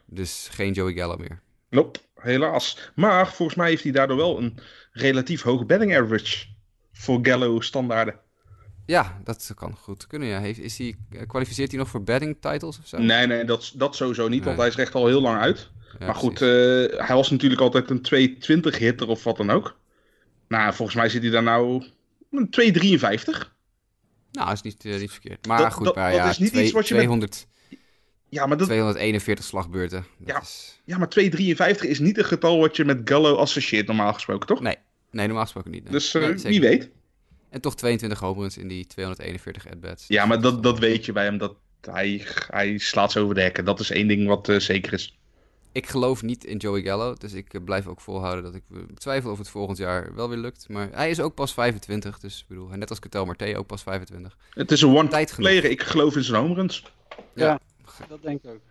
[SPEAKER 1] Dus geen Joey Gallo meer.
[SPEAKER 2] Nope, helaas. Maar volgens mij heeft hij daardoor wel een relatief hoge batting average voor Gallo standaarden.
[SPEAKER 1] Ja, dat kan goed kunnen. Ja. Heeft, is hij, kwalificeert hij nog voor batting titles of zo?
[SPEAKER 2] Nee, nee, dat, dat sowieso niet, want hij is echt al heel lang uit. Maar goed, uh, hij was natuurlijk altijd een 220 hitter of wat dan ook. Nou, volgens mij zit hij daar nou een 253.
[SPEAKER 1] Nou, dat is niet, uh, niet verkeerd. Maar goed, dat, maar, dat ja, is niet twee, iets wat je 200, met... ja, maar dat... 241 slagbeurten.
[SPEAKER 2] ja, is... ja, maar 253 is niet een getal wat je met Gallo associeert normaal gesproken, toch?
[SPEAKER 1] Nee, nee normaal gesproken niet. Nee.
[SPEAKER 2] Dus uh, wie weet.
[SPEAKER 1] En toch 22 home in die 241 at-bats.
[SPEAKER 2] Ja, maar dat, dat weet je bij hem. Dat hij, hij slaat ze over de hekken. Dat is één ding wat uh, zeker is.
[SPEAKER 1] Ik geloof niet in Joey Gallo. Dus ik uh, blijf ook volhouden dat ik twijfel of het volgend jaar wel weer lukt. Maar hij is ook pas 25. Dus ik bedoel, net als Ketel Marte ook pas 25.
[SPEAKER 2] Het is een one-player. Ik geloof in zijn home runs.
[SPEAKER 3] Ja, ja dat denk ik ook.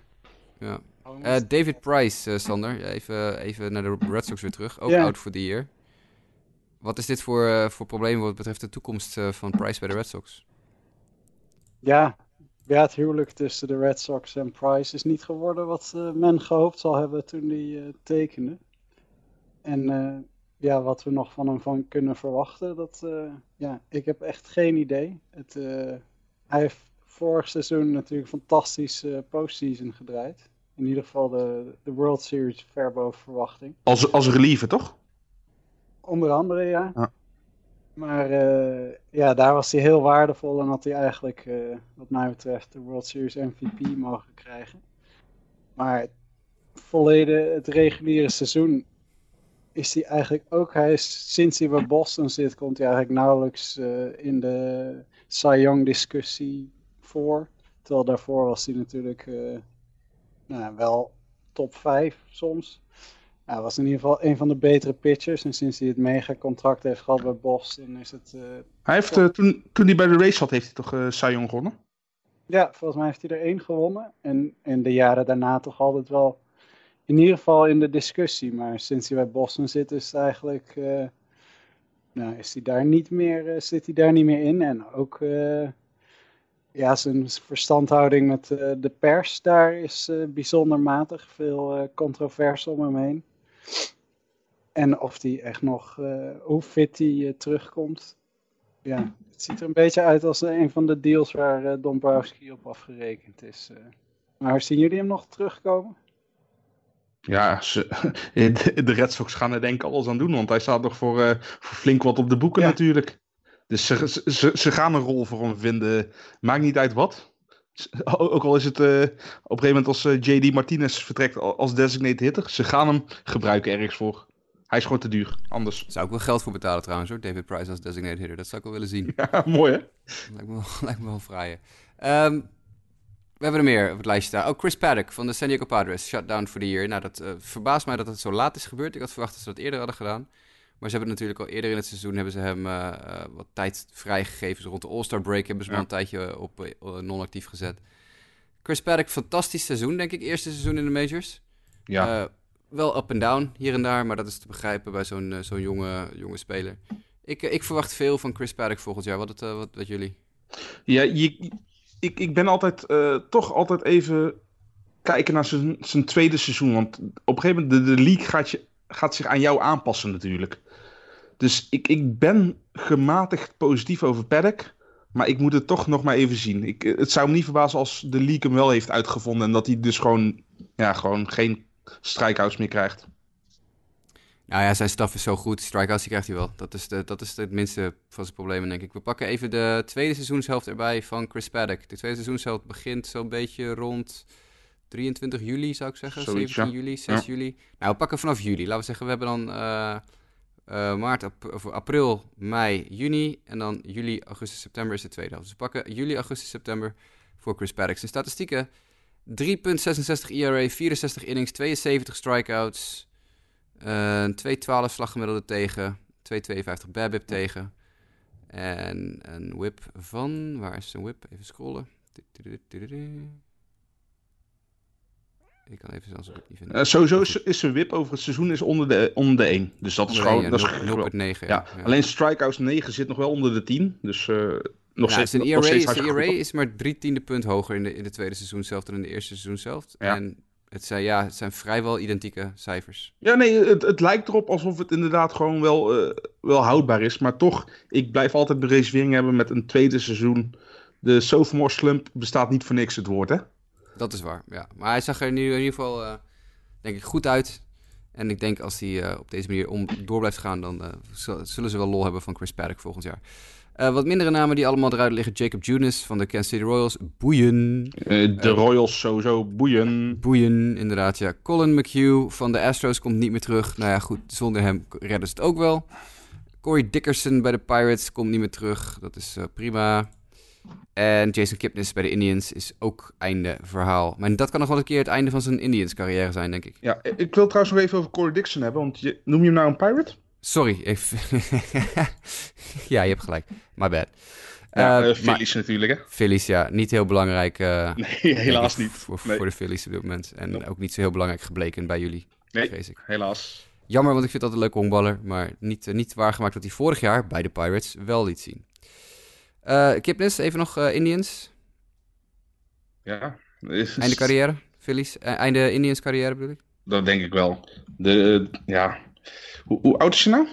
[SPEAKER 1] Ja. Uh, David Price, Sander. Even, even naar de Red Sox weer terug. Ook out for the year. Wat is dit voor, uh, voor probleem wat betreft de toekomst uh, van Price bij de Red Sox?
[SPEAKER 3] Ja, ja, het huwelijk tussen de Red Sox en Price is niet geworden wat uh, men gehoopt zal hebben toen hij tekende. En ja, wat we nog van hem van kunnen verwachten, dat, ja, ik heb echt geen idee. Het, hij heeft vorig seizoen natuurlijk fantastisch postseason gedraaid. In ieder geval de, de World Series ver boven verwachting.
[SPEAKER 2] Als, als reliever, toch?
[SPEAKER 3] Onder andere, ja. ja. Maar uh, ja, daar was hij heel waardevol en had hij eigenlijk, uh, wat mij betreft, de World Series MVP mogen krijgen. Maar volledig het reguliere seizoen is hij eigenlijk ook. Hij is, sinds hij bij Boston zit, komt hij eigenlijk nauwelijks uh, in de Cy Young discussie voor. Terwijl daarvoor was hij natuurlijk nou, wel top 5 soms. Hij was in ieder geval een van de betere pitchers. En sinds hij het mega-contract heeft gehad bij Boston is het... Uh,
[SPEAKER 2] hij heeft, uh, toen, toen hij bij de race zat, heeft hij toch uh, Sion gewonnen?
[SPEAKER 3] Ja, volgens mij heeft hij er één gewonnen. En in de jaren daarna toch altijd wel in ieder geval in de discussie. Maar sinds hij bij Boston zit is het eigenlijk... nou, is hij daar niet meer, zit hij daar niet meer in. En ook ja, zijn verstandhouding met de pers daar is bijzonder matig. Veel controverse om hem heen. En of die echt nog, uh, hoe fit die uh, terugkomt. Ja, het ziet er een beetje uit als een van de deals waar Dombrowski op afgerekend is. Maar zien jullie hem nog terugkomen?
[SPEAKER 2] Ja, ze, de Red Sox gaan er denk ik alles aan doen, want hij staat nog voor, voor flink wat op de boeken natuurlijk. Dus ze, ze, ze gaan een rol voor hem vinden. Maakt niet uit wat. Ook al is het uh, op een gegeven moment als uh, JD Martinez vertrekt als designated hitter. Ze gaan hem gebruiken ergens voor. Hij is gewoon te duur, anders.
[SPEAKER 1] Zou ik wel geld voor betalen trouwens hoor, David Price als designated hitter. Dat zou ik wel willen zien.
[SPEAKER 2] Ja, mooi hè?
[SPEAKER 1] Lijkt me wel, lijkt me wel. Um, we hebben er meer op het lijstje staan. Oh, Chris Paddock van de San Diego Padres, shutdown for the year. Nou, dat uh, verbaast mij dat het zo laat is gebeurd. Ik had verwacht dat ze dat eerder hadden gedaan. Maar ze hebben natuurlijk al eerder in het seizoen hebben ze hem uh, uh, wat tijd vrijgegeven. rond de All-Star break hebben ze ja. hem een tijdje op non-actief gezet. Chris Paddock, fantastisch seizoen, denk ik. Eerste seizoen in de majors.
[SPEAKER 2] Ja.
[SPEAKER 1] Uh, wel up en down hier en daar, maar dat is te begrijpen bij zo'n zo'n jonge, jonge speler. Ik, ik verwacht veel van Chris Paddock volgend jaar. Wat, het, wat, wat jullie?
[SPEAKER 2] Ja, je, ik, ik ben altijd toch altijd even kijken naar zijn, zijn tweede seizoen. Want op een gegeven moment, de, de league gaat, je, gaat zich aan jou aanpassen natuurlijk. Dus ik, ik ben gematigd positief over Paddock. Maar ik moet het toch nog maar even zien. Ik, het zou me niet verbazen als de league hem wel heeft uitgevonden. En dat hij dus gewoon, ja, gewoon geen strikeouts meer krijgt.
[SPEAKER 1] Nou ja, zijn staf is zo goed. Strikeouts die krijgt hij wel. Dat is, de, dat is het minste van zijn problemen, denk ik. We pakken even de tweede seizoenshelft erbij van Chris Paddock. De tweede seizoenshelft begint zo'n beetje rond 23 juli, zou ik zeggen. Zoiets, 17 juli, 6 ja. juli. Nou, we pakken vanaf juli. Laten we zeggen, we hebben dan... Uh, uh, maart, of april, mei, juni. En dan juli, augustus, september is de tweede helft. Dus we pakken juli, augustus, september voor Chris Paddock. Zijn statistieken: 3,66 ERA, 64 innings, 72 strikeouts. Uh, 2,12 slaggemiddelde tegen. 2,52 BABIP tegen. En een whip van. Waar is zijn whip? Even scrollen. Ik kan even zelfs ook niet vinden.
[SPEAKER 2] Uh, sowieso is, is zijn whip over het seizoen is onder de, onder de 1. Dus dat is gewoon... dat is
[SPEAKER 1] 0,9. Ja.
[SPEAKER 2] Ja. Alleen strikeouts 9 zit nog wel onder de 10. Dus uh, nog
[SPEAKER 1] ja,
[SPEAKER 2] steeds...
[SPEAKER 1] Zijn ERA, zijn ERA is maar drie tiende punt hoger in de, in de tweede seizoen zelf dan in de eerste seizoen zelf.
[SPEAKER 2] Ja.
[SPEAKER 1] En Het zijn, ja, het zijn vrijwel identieke cijfers.
[SPEAKER 2] Ja, nee, het, het lijkt erop alsof het inderdaad gewoon wel, uh, wel houdbaar is. Maar toch, ik blijf altijd de reservering hebben met een tweede seizoen. De sophomore slump bestaat niet voor niks, het woord, hè?
[SPEAKER 1] Dat is waar, ja. Maar hij zag er in ieder geval, uh, denk ik, goed uit. En ik denk als hij uh, op deze manier om, door blijft gaan, dan zullen ze wel lol hebben van Chris Paddock volgend jaar. Wat mindere namen die allemaal eruit liggen. Jacob Junis van de Kansas City Royals. Boeien.
[SPEAKER 2] De Royals sowieso. Boeien.
[SPEAKER 1] Boeien, inderdaad. Ja. Colin McHugh van de Astros komt niet meer terug. Nou ja, goed. Zonder hem redden ze het ook wel. Corey Dickerson bij de Pirates komt niet meer terug. Dat is prima. En Jason Kipnis bij de Indians is ook einde verhaal. Maar dat kan nog wel een keer het einde van zijn Indians carrière zijn, denk ik.
[SPEAKER 2] Ja, ik wil trouwens nog even over Corey Dixon hebben. Want je, noem je hem nou een Pirate?
[SPEAKER 1] Sorry, ja, je hebt gelijk. My bad.
[SPEAKER 2] Ja, uh, Phillies natuurlijk, hè?
[SPEAKER 1] Phillies, ja. Niet heel belangrijk. Uh,
[SPEAKER 2] nee, helaas niet.
[SPEAKER 1] Voor,
[SPEAKER 2] nee.
[SPEAKER 1] voor, de Phillies op dit moment. En no. ook niet zo heel belangrijk gebleken bij jullie,
[SPEAKER 2] nee,
[SPEAKER 1] vrees ik.
[SPEAKER 2] helaas.
[SPEAKER 1] Jammer, want ik vind dat een leuke honkballer. Maar niet, uh, niet waargemaakt wat hij vorig jaar bij de Pirates wel liet zien. Kipnis, even nog Indians.
[SPEAKER 2] Ja.
[SPEAKER 1] Is... Einde carrière, Phillies. einde Indians carrière bedoel ik?
[SPEAKER 2] Dat denk ik wel. De, ja... Hoe, hoe, oud is je nou?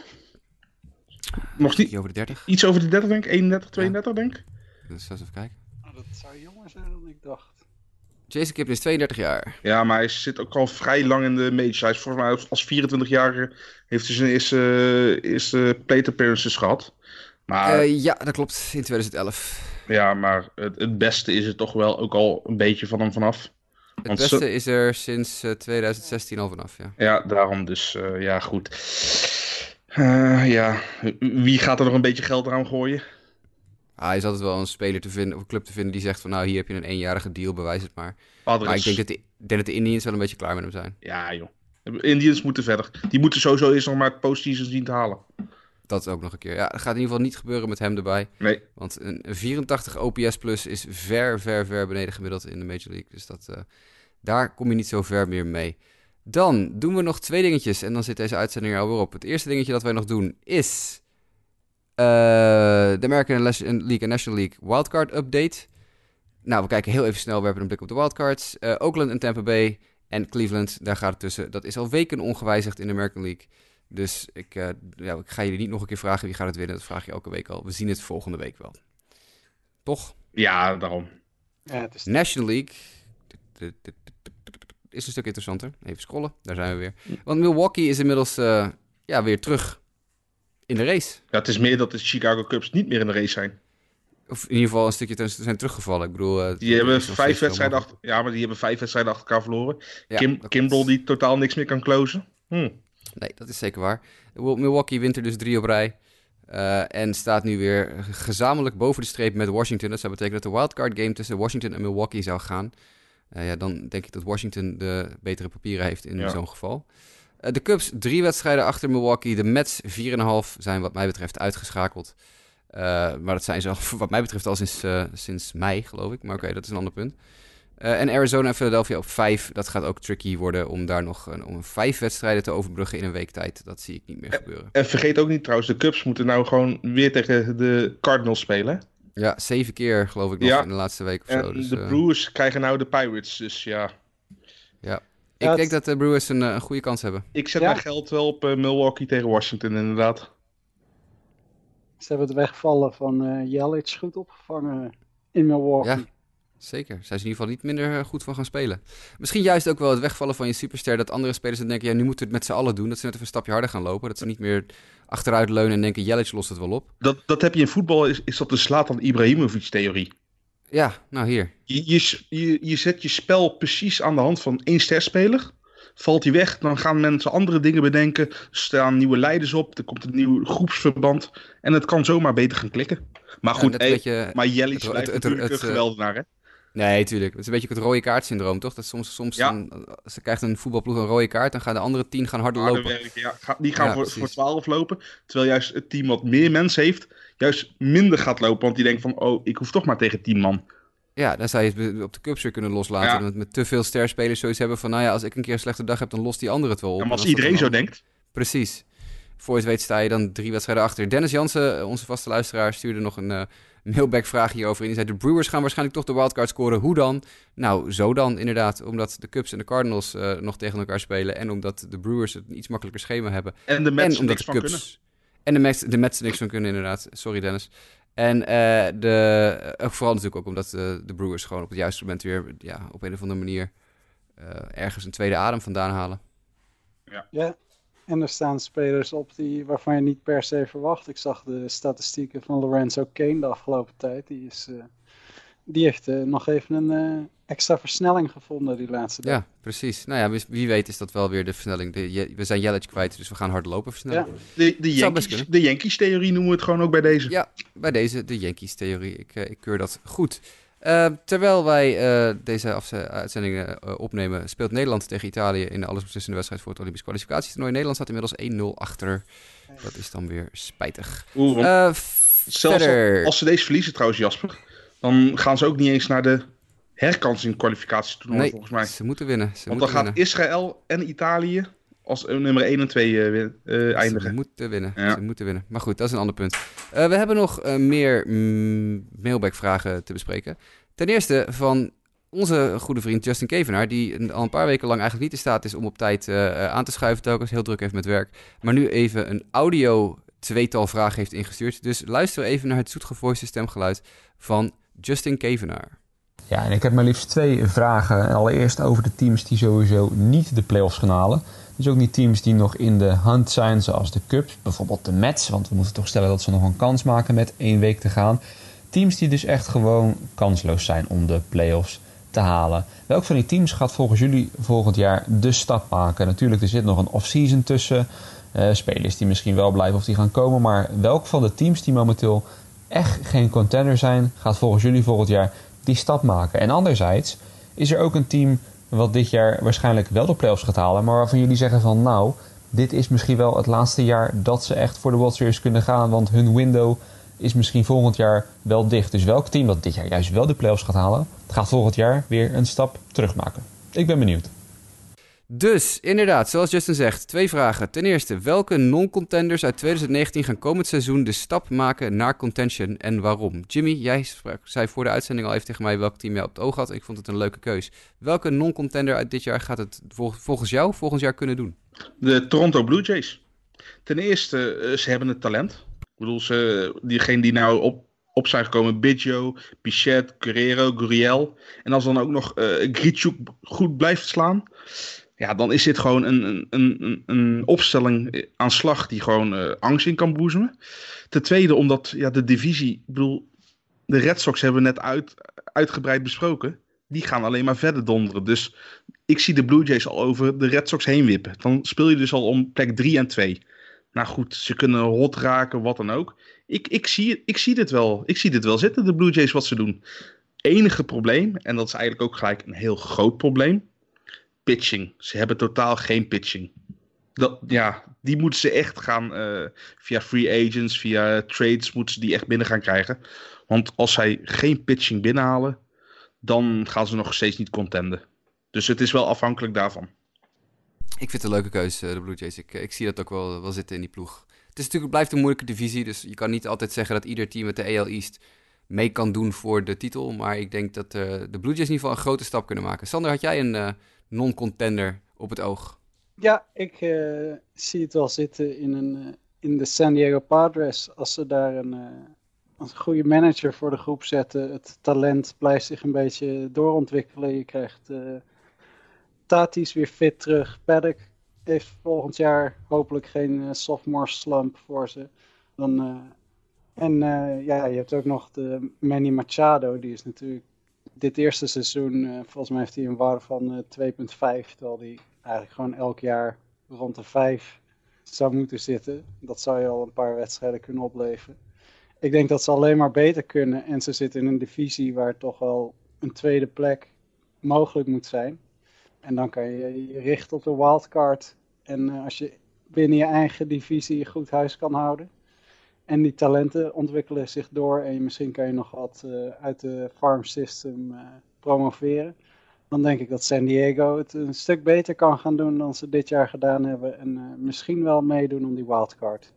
[SPEAKER 1] Nog niet? over de 30.
[SPEAKER 2] Iets over de 30, denk ik. 31, 32, ja. denk ik.
[SPEAKER 1] Dus eens even kijken.
[SPEAKER 3] Oh, dat zou jonger zijn dan ik dacht.
[SPEAKER 1] Jason Kipnis is 32 jaar.
[SPEAKER 2] Ja, maar hij zit ook al vrij lang in de majors. Hij is volgens mij als 24-jarige heeft hij zijn eerste, eerste plate appearances gehad. Maar,
[SPEAKER 1] uh, ja, dat klopt. In 2011.
[SPEAKER 2] Ja, maar het, het, beste is er toch wel ook al een beetje van hem vanaf.
[SPEAKER 1] Het Want beste is er sinds uh, 2016 al vanaf, ja.
[SPEAKER 2] Ja, daarom dus, uh, ja, goed. Ja, wie gaat er nog een beetje geld aan gooien?
[SPEAKER 1] Ah, is altijd wel een speler te vinden, of een club te vinden die zegt van nou, hier heb je een eenjarige deal, bewijs het maar. Adres. Maar ik denk dat, de, denk dat de Indians wel een beetje klaar met hem zijn.
[SPEAKER 2] Ja joh, Indians moeten verder. Die moeten sowieso eerst nog maar het postseason zien te halen.
[SPEAKER 1] Dat ook nog een keer. Ja, dat gaat in ieder geval niet gebeuren met hem erbij.
[SPEAKER 2] Nee.
[SPEAKER 1] Want een 84 OPS plus is ver, ver, ver beneden gemiddeld in de Major League. Dus dat, uh, daar kom je niet zo ver meer mee. Dan doen we nog twee dingetjes en dan zit deze uitzending er alweer op. Het eerste dingetje dat wij nog doen is uh, de American League en National League wildcard update. Nou, we kijken heel even snel, we hebben een blik op de wildcards. Uh, Oakland en Tampa Bay en Cleveland, daar gaat het tussen. Dat is al weken ongewijzigd in de American League. Dus ik, uh, ja, ik ga jullie niet nog een keer vragen wie gaat het winnen. Dat vraag je elke week al. We zien het volgende week wel. Toch?
[SPEAKER 2] Ja, daarom.
[SPEAKER 3] Ja, het is...
[SPEAKER 1] National League is een stuk interessanter. Even scrollen, daar zijn we weer. Want Milwaukee is inmiddels uh, ja, weer terug in de race.
[SPEAKER 2] Ja, het is meer dat de Chicago Cubs niet meer in de race zijn.
[SPEAKER 1] Of in ieder geval een stukje ten, zijn teruggevallen. Ik bedoel, uh,
[SPEAKER 2] die hebben vijf wedstrijden achter, ja, maar die hebben vijf wedstrijden achter elkaar verloren. Ja, Kim, Kimbrel die totaal niks meer kan closen. Hm.
[SPEAKER 1] Nee, dat is zeker waar. Milwaukee wint er dus drie op rij. Uh, en staat nu weer gezamenlijk boven de streep met Washington. Dat zou betekenen dat de wildcard game tussen Washington en Milwaukee zou gaan. Uh, ja, dan denk ik dat Washington de betere papieren heeft in ja. zo'n geval. Uh, de Cubs drie wedstrijden achter Milwaukee. De Mets 4,5 zijn wat mij betreft uitgeschakeld. Maar dat zijn ze al, wat mij betreft al sinds, sinds mei, geloof ik. Maar oké, okay, dat is een ander punt. En Arizona en Philadelphia op vijf. Dat gaat ook tricky worden om daar nog een, om vijf wedstrijden te overbruggen in een week tijd. Dat zie ik niet meer gebeuren.
[SPEAKER 2] En vergeet ook niet trouwens, de Cubs moeten nou gewoon weer tegen de Cardinals spelen.
[SPEAKER 1] Ja, zeven keer geloof ik nog ja. in de laatste week of
[SPEAKER 2] en
[SPEAKER 1] zo. Dus,
[SPEAKER 2] de Brewers uh... krijgen nou de Pirates, dus ja.
[SPEAKER 1] Ja, ik ja, denk dat de Brewers een, een, goede kans hebben.
[SPEAKER 2] Ik zet ja. mijn geld wel op uh, Milwaukee tegen Washington, inderdaad.
[SPEAKER 3] Ze hebben het wegvallen van uh, Jelic goed opgevangen in Milwaukee.
[SPEAKER 1] Zeker. Zijn ze in ieder geval niet minder goed van gaan spelen. Misschien juist ook wel het wegvallen van je superster. Dat andere spelers dan denken, ja, nu moeten we het met z'n allen doen. Dat ze net even een stapje harder gaan lopen. Dat ze niet meer achteruit leunen en denken, Jelic lost het wel op.
[SPEAKER 2] Dat, dat heb je in voetbal, is, is dat de Slatan Ibrahimovic-theorie.
[SPEAKER 1] Ja, nou hier.
[SPEAKER 2] Je, je, je, je zet je spel precies aan de hand van één sterspeler. Valt hij weg, dan gaan mensen andere dingen bedenken. Er staan nieuwe leiders op, er komt een nieuw groepsverband. En het kan zomaar beter gaan klikken. Maar goed, ja, hey, beetje, maar Jelic blijft het, natuurlijk het, het, een geweldenaar, hè?
[SPEAKER 1] Nee, tuurlijk. Het is een beetje het rode kaart syndroom, toch? Dat soms, soms ja. een, ze krijgt een voetbalploeg een rode kaart, dan gaan de andere tien gaan harder lopen.
[SPEAKER 2] Werken, ja. Die gaan ja, voor, voor 12 lopen, terwijl juist het team wat meer mensen heeft, juist minder gaat lopen, want die denkt van, oh, ik hoef toch maar tegen 10 man.
[SPEAKER 1] Ja, dan zou je het op de weer kunnen loslaten. Ja. Met, met te veel sterspelers zoiets hebben van, nou ja, als ik een keer een slechte dag heb, dan lost die andere het wel op.
[SPEAKER 2] Ja, maar als iedereen zo denkt.
[SPEAKER 1] Precies. Voor je het weet sta je dan drie wedstrijden achter. Dennis Jansen, onze vaste luisteraar, stuurde nog een, uh, mailback-vraag hierover in. Die zei, de Brewers gaan waarschijnlijk toch de wildcard scoren. Hoe dan? Nou, zo dan inderdaad. Omdat de Cubs en de Cardinals uh, nog tegen elkaar spelen. En omdat de Brewers een iets makkelijker schema hebben.
[SPEAKER 2] En de Mets en omdat de Cubs... Kunnen.
[SPEAKER 1] En de Mets, de Mets er niks van kunnen inderdaad. Sorry Dennis. En uh, de, uh, vooral natuurlijk ook omdat de, de Brewers gewoon op het juiste moment weer ja, op een of andere manier ergens een tweede adem vandaan halen.
[SPEAKER 3] Ja. ja, en er staan spelers op die, waarvan je niet per se verwacht. Ik zag de statistieken van Lorenzo Kane de afgelopen tijd. Die, is, uh, die heeft uh, nog even een uh, extra versnelling gevonden die laatste dag.
[SPEAKER 1] Ja, precies. Nou ja, wie weet is dat wel weer de versnelling. De, we zijn Jelic kwijt, dus we gaan hard lopen versnellen. Ja.
[SPEAKER 2] De, de, Yankees, de Yankees-theorie noemen we het gewoon ook bij deze.
[SPEAKER 1] Ja, bij deze, de Yankees-theorie. Ik, ik keur dat goed. Uh, terwijl wij uh, deze uitzendingen uh, opnemen, speelt Nederland tegen Italië in de allesbeslissende wedstrijd voor het Olympisch kwalificatietoernooi. Nederland staat inmiddels 1-0 achter. Dat is dan weer spijtig.
[SPEAKER 2] Oeh, zelfs als, als ze deze verliezen trouwens, Jasper, dan gaan ze ook niet eens naar de herkansing kwalificatietoernooi nee, volgens mij.
[SPEAKER 1] ze moeten winnen. Ze
[SPEAKER 2] Want dan gaat Israël en Italië als nummer 1 en 2 uh, uh, eindigen.
[SPEAKER 1] Ze moeten winnen. Ja. Ze moeten winnen. Maar goed, dat is een ander punt. Uh, we hebben nog uh, meer mm, mailback-vragen te bespreken. Ten eerste van onze goede vriend Justin Kevenaar, die al een paar weken lang eigenlijk niet in staat is om op tijd uh, aan te schuiven, telkens heel druk heeft met werk, maar nu even een audio tweetal vragen heeft ingestuurd. Dus luister even naar het zoetgevoiste stemgeluid van Justin Kevenaar.
[SPEAKER 4] Ja, en ik heb maar liefst twee vragen. Allereerst over de teams die sowieso niet de playoffs gaan halen. Dus ook niet teams die nog in de hunt zijn, zoals de Cubs, bijvoorbeeld de Mets. Want we moeten toch stellen dat ze nog een kans maken met één week te gaan. Teams die dus echt gewoon kansloos zijn om de playoffs te halen. Welk van die teams gaat volgens jullie volgend jaar de stap maken? Natuurlijk, er zit nog een off-season tussen. Uh, spelers die misschien wel blijven of die gaan komen. Maar welk van de teams die momenteel echt geen contender zijn, gaat volgens jullie volgend jaar die stap maken? En anderzijds is er ook een team wat dit jaar waarschijnlijk wel de playoffs gaat halen, maar waarvan jullie zeggen van nou, dit is misschien wel het laatste jaar dat ze echt voor de World Series kunnen gaan, want hun window is misschien volgend jaar wel dicht. Dus welk team dat dit jaar juist wel de playoffs gaat halen, gaat volgend jaar weer een stap terug maken. Ik ben benieuwd.
[SPEAKER 1] Dus inderdaad, zoals Justin zegt, twee vragen. Ten eerste, welke non-contenders uit 2019 gaan komend seizoen de stap maken naar contention en waarom? Jimmy, jij zei voor de uitzending al even tegen mij welk team jij op het oog had. Ik vond het een leuke keus. Welke non-contender uit dit jaar gaat het volgens jou volgend jaar kunnen doen?
[SPEAKER 2] De Toronto Blue Jays. Ten eerste, eh, ze hebben het talent. Ik bedoel, ze, diegene die nou op, op zijn gekomen, Biggio, Pichet, Guerrero, Guriel. En als dan ook nog uh, goed blijft slaan ja, dan is dit gewoon een, een, een, een opstelling aan slag die gewoon uh, angst in kan boezemen. Ten tweede, omdat ja, de divisie, ik bedoel, de Red Sox hebben we net uit, uitgebreid besproken. Die gaan alleen maar verder donderen. Dus ik zie de Blue Jays al over de Red Sox heen wippen. Dan speel je dus al om plek 3 en 2. Nou goed, ze kunnen hot raken, wat dan ook. Ik, ik, zie, ik, zie dit wel, ik zie dit wel zitten, de Blue Jays, wat ze doen. Enige probleem, en dat is eigenlijk ook gelijk een heel groot probleem pitching. Ze hebben totaal geen pitching. Dat, ja, die moeten ze echt gaan uh, via free agents, via trades moeten ze die echt binnen gaan krijgen. Want als zij geen pitching binnenhalen, dan gaan ze nog steeds niet contenden. Dus het is wel afhankelijk daarvan.
[SPEAKER 1] Ik vind het een leuke keuze, eh, de Blue Jays. Ik, eh, ik zie dat ook wel, wel zitten in die ploeg. Het is natuurlijk, blijft een moeilijke divisie, dus je kan niet altijd zeggen dat ieder team met de AL East mee kan doen voor de titel. Maar ik denk dat de Blue Jays in ieder geval een grote stap kunnen maken. Sander, had jij een, non-contender op het oog?
[SPEAKER 3] Ja, ik uh, zie het wel zitten in, een, uh, in de San Diego Padres. Als ze daar een, uh, een goede manager voor de groep zetten. Het talent blijft zich een beetje doorontwikkelen. Je krijgt Tatis weer fit terug. Paddock heeft volgend jaar hopelijk geen sophomore slump voor ze. Dan, en ja, je hebt ook nog de Manny Machado. Die is natuurlijk dit eerste seizoen, uh, volgens mij heeft hij een waarde van uh, eh, 2,5. Terwijl hij eigenlijk gewoon elk jaar rond de 5 zou moeten zitten. Dat zou je al een paar wedstrijden kunnen opleveren. Ik denk dat ze alleen maar beter kunnen. En ze zitten in een divisie waar toch wel een tweede plek mogelijk moet zijn. En dan kan je je richten op de wildcard. En uh, als je binnen je eigen divisie goed huis kan houden en die talenten ontwikkelen zich door en misschien kan je nog wat uh, uit de farm system uh, promoveren. Dan denk ik dat San Diego het een stuk beter kan gaan doen dan ze dit jaar gedaan hebben. En uh, misschien wel meedoen om die wildcard.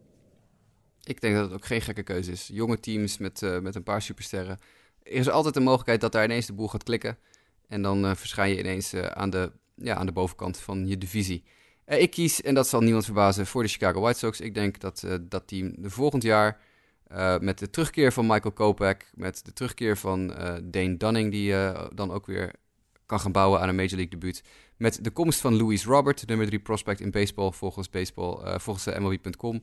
[SPEAKER 1] Ik denk dat het ook geen gekke keuze is. Jonge teams met, met een paar supersterren. Er is altijd de mogelijkheid dat daar ineens de boel gaat klikken. En dan verschijn je ineens aan, de, ja, aan de bovenkant van je divisie. Ik kies, en dat zal niemand verbazen, voor de Chicago White Sox. Ik denk dat dat team de volgend jaar met de terugkeer van Michael Kopech, met de terugkeer van Dane Dunning, die dan ook weer kan gaan bouwen aan een Major League debuut. Met de komst van Louis Robert, nummer 3 prospect in baseball volgens, baseball, volgens MLB.com.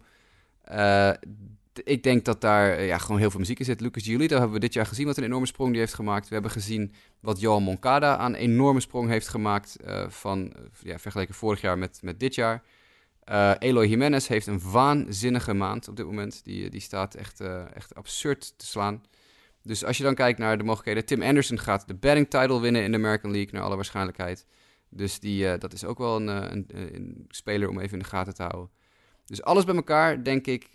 [SPEAKER 1] Ik denk dat daar eh, ja, gewoon heel veel muziek in zit. Lucas Giolito hebben we dit jaar gezien wat een enorme sprong die heeft gemaakt. We hebben gezien wat Johan Moncada aan een enorme sprong heeft gemaakt. Uh, van, ja, vergeleken vorig jaar met, met dit jaar. Eloy Jimenez heeft een waanzinnige maand op dit moment. Die, die staat echt, echt absurd te slaan. Dus als je dan kijkt naar de mogelijkheden. Tim Anderson gaat de batting title winnen in de American League, naar alle waarschijnlijkheid. Dus die, dat is ook wel een, een, een, speler om even in de gaten te houden. Dus alles bij elkaar, denk ik,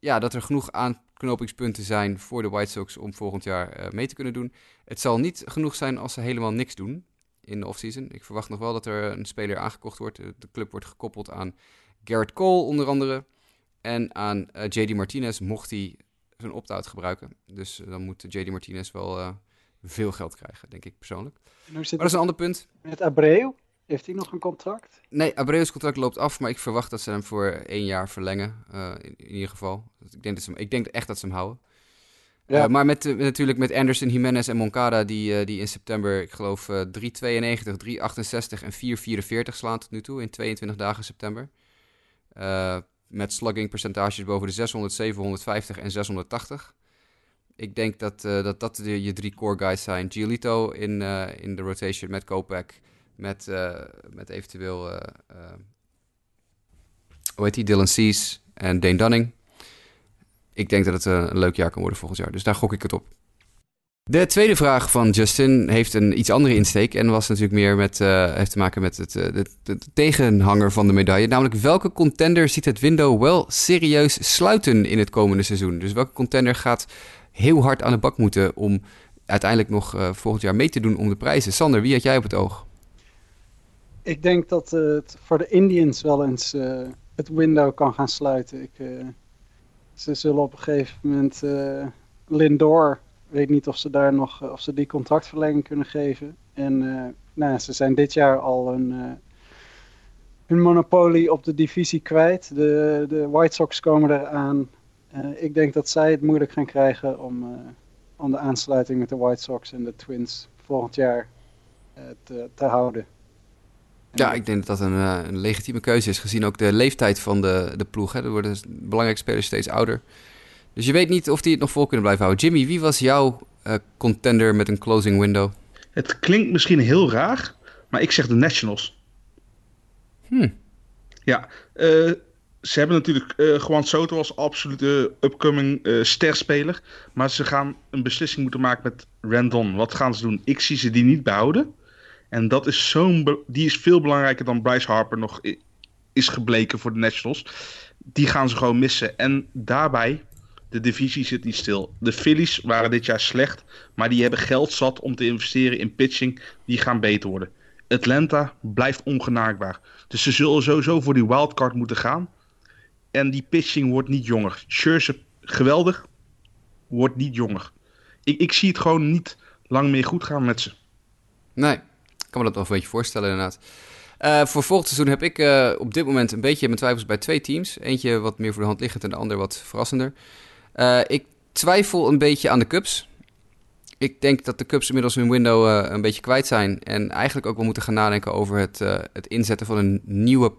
[SPEAKER 1] ja, dat er genoeg aanknopingspunten zijn voor de White Sox om volgend jaar uh, mee te kunnen doen. Het zal niet genoeg zijn als ze helemaal niks doen in de offseason. Ik verwacht nog wel dat er een speler aangekocht wordt. De club wordt gekoppeld aan Garrett Cole onder andere. En aan uh, JD Martinez mocht hij zijn opt-out gebruiken. Dus dan moet JD Martinez wel veel geld krijgen, denk ik persoonlijk. Maar dat is een ander punt.
[SPEAKER 3] Met Abreu? Heeft hij nog een contract?
[SPEAKER 1] Nee, Abreu's contract loopt af, maar ik verwacht dat ze hem voor één jaar verlengen. Uh, in, in, ieder geval. Ik denk, dat ze hem, ik denk echt dat ze hem houden. Ja. Uh, maar met, uh, natuurlijk met Anderson, Jimenez en Moncada, die, die in september, ik geloof, 3,92, 3,68 en 4,44 slaan tot nu toe in 22 dagen september. met slugging percentages boven de 600, 750 en 680. Ik denk dat dat, dat de, je drie core guys zijn. Giolito in, in de rotation met Kopech. Met, uh, met eventueel, uh, hoe heet die, Dylan Cease en Dane Dunning. Ik denk dat het een leuk jaar kan worden volgend jaar. Dus daar gok ik het op. De tweede vraag van Justin heeft een iets andere insteek en was natuurlijk meer met, heeft te maken met het, de, tegenhanger van de medaille. Namelijk welke contender ziet het window wel serieus sluiten in het komende seizoen? Dus welke contender gaat heel hard aan de bak moeten om uiteindelijk nog volgend jaar mee te doen om de prijzen? Sander, wie had jij op het oog?
[SPEAKER 3] Ik denk dat het voor de Indians wel eens uh, het window kan gaan sluiten. Ik, uh, ze zullen op een gegeven moment uh, Lindor, weet niet of ze daar nog of ze die contractverlenging kunnen geven. En nou, ze zijn dit jaar al hun monopolie op de divisie kwijt. De, de White Sox komen eraan. ik denk dat zij het moeilijk gaan krijgen om, om de aansluiting met de White Sox en de Twins volgend jaar te houden.
[SPEAKER 1] Ja, ik denk dat dat een, uh, een, legitieme keuze is, gezien ook de leeftijd van de, de ploeg. Hè. Er worden belangrijke spelers steeds ouder. Dus je weet niet of die het nog vol kunnen blijven houden. Jimmy, wie was jouw uh, contender met een closing window?
[SPEAKER 2] Het klinkt misschien heel raar, maar ik zeg de Nationals.
[SPEAKER 1] Hmm.
[SPEAKER 2] Ja, uh, ze hebben natuurlijk uh, Juan Soto als absolute upcoming sterspeler. Maar ze gaan een beslissing moeten maken met Randon. Wat gaan ze doen? Ik zie ze die niet behouden. En dat is zo'n die is veel belangrijker dan Bryce Harper nog is gebleken voor de Nationals. Die gaan ze gewoon missen. En daarbij, de divisie zit niet stil. De Phillies waren dit jaar slecht, maar die hebben geld zat om te investeren in pitching. Die gaan beter worden. Atlanta blijft ongenaakbaar. Dus ze zullen sowieso voor die wildcard moeten gaan. En die pitching wordt niet jonger. Scherzer, geweldig, wordt niet jonger. Ik, ik zie het gewoon niet lang meer goed gaan met ze.
[SPEAKER 1] Nee, kan me dat wel een beetje voorstellen inderdaad. Uh, voor volgend seizoen heb ik uh, op dit moment een beetje mijn twijfels bij twee teams. Eentje wat meer voor de hand liggend en de ander wat verrassender. Uh, ik twijfel een beetje aan de Cubs. Ik denk dat de Cubs inmiddels hun window een beetje kwijt zijn. En eigenlijk ook wel moeten gaan nadenken over het, het inzetten van een nieuwe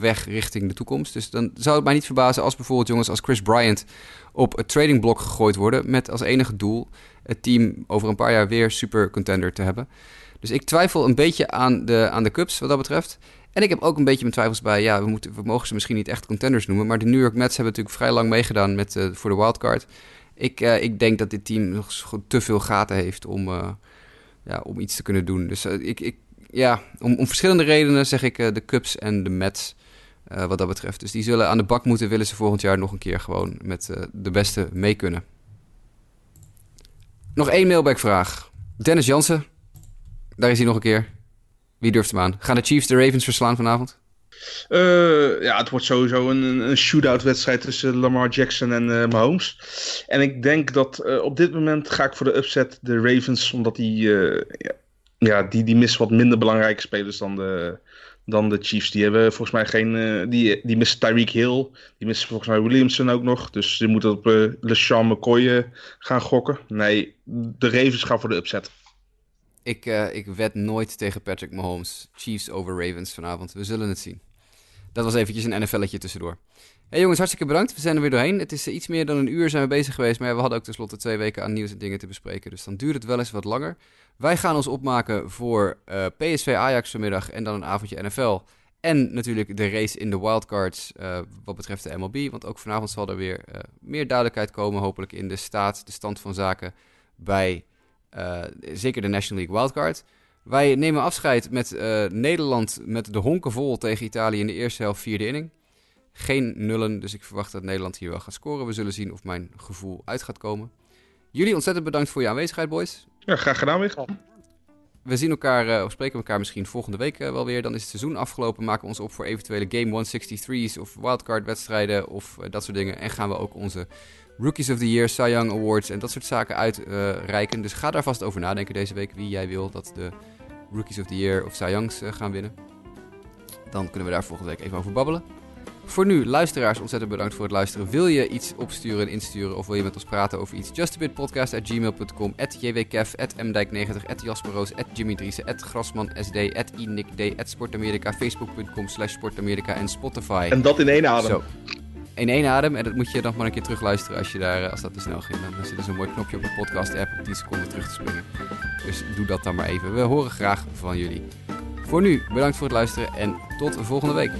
[SPEAKER 1] weg richting de toekomst. Dus dan zou het mij niet verbazen als bijvoorbeeld jongens als Chris Bryant op het tradingblok gegooid worden. Met als enige doel het team over een paar jaar weer super contender te hebben. Dus ik twijfel een beetje aan de, aan de Cubs wat dat betreft. En ik heb ook een beetje mijn twijfels bij, ja, we, moeten, we mogen ze misschien niet echt contenders noemen. Maar de New York Mets hebben natuurlijk vrij lang meegedaan met, uh, voor de wildcard. Ik, uh, ik denk dat dit team nog te veel gaten heeft om, uh, ja, om iets te kunnen doen. Dus ik, ik, ja, om, om verschillende redenen zeg ik de Cubs en de Mets. wat dat betreft. Dus die zullen aan de bak moeten, willen ze volgend jaar nog een keer gewoon met de beste mee kunnen. Nog één mailbackvraag. Dennis Jansen, daar is hij nog een keer. Wie durft hem aan? Gaan de Chiefs de Ravens verslaan vanavond?
[SPEAKER 2] Uh, ja, het wordt sowieso een, een shootout wedstrijd tussen Lamar Jackson en uh, Mahomes. En ik denk dat uh, op dit moment ga ik voor de upset de Ravens, omdat die, ja, die, die missen wat minder belangrijke spelers dan de, dan de Chiefs. Die hebben volgens mij geen. die, die missen Tyreek Hill. Die missen volgens mij Williamson ook nog. Dus ze moeten op LeSean McCoy gaan gokken. Nee, de Ravens gaan voor de upset.
[SPEAKER 1] Ik, ik wed nooit tegen Patrick Mahomes. Chiefs over Ravens vanavond. We zullen het zien. Dat was eventjes een NFL'tje tussendoor. Hey jongens, hartstikke bedankt. We zijn er weer doorheen. Het is eh, iets meer dan een uur zijn we bezig geweest. Maar we hadden ook tenslotte twee weken aan nieuws en dingen te bespreken. Dus dan duurt het wel eens wat langer. Wij gaan ons opmaken voor uh, eh, PSV Ajax vanmiddag en dan een avondje NFL. En natuurlijk de race in de wildcards uh, wat betreft de MLB. Want ook vanavond zal er weer uh, meer duidelijkheid komen. Hopelijk in de staat, de stand van zaken bij zeker de National League wildcard. Wij nemen afscheid met uh, Nederland met de honken vol tegen Italië in de eerste helft, vierde inning. Geen nullen, dus ik verwacht dat Nederland hier wel gaat scoren. We zullen zien of mijn gevoel uit gaat komen. Jullie ontzettend bedankt voor je aanwezigheid, boys.
[SPEAKER 2] Ja, graag gedaan weer.
[SPEAKER 1] We zien elkaar, uh, of spreken elkaar misschien volgende week wel weer. Dan is het seizoen afgelopen. Maken we ons op voor eventuele Game 163's of wildcard wedstrijden of dat soort dingen. En gaan we ook onze Rookies of the Year, Cy Young Awards en dat soort zaken uitreiken. dus ga daar vast over nadenken deze week wie jij wil dat de Rookies of the Year of Cy Youngs uh, gaan winnen. Dan kunnen we daar volgende week even over babbelen. Voor nu, luisteraars, ontzettend bedankt voor het luisteren. Wil je iets opsturen en insturen of wil je met ons praten over iets? Justabitpodcast at gmail.com, at jwkev, at mdijk90, at jasperoos, at Jimmy Driessen, at grasmansd, at inikd, at sportamerika, facebook.com slash sportamerika en Spotify.
[SPEAKER 2] En dat in één adem. Zo
[SPEAKER 1] in één adem. En dat moet je dan maar een keer terugluisteren als, je daar, eh, als dat te snel ging. Dan zit er zo'n mooi knopje op de podcast-app om 10 seconden terug te springen. Dus doe dat dan maar even. We horen graag van jullie. Voor nu, bedankt voor het luisteren en tot volgende week.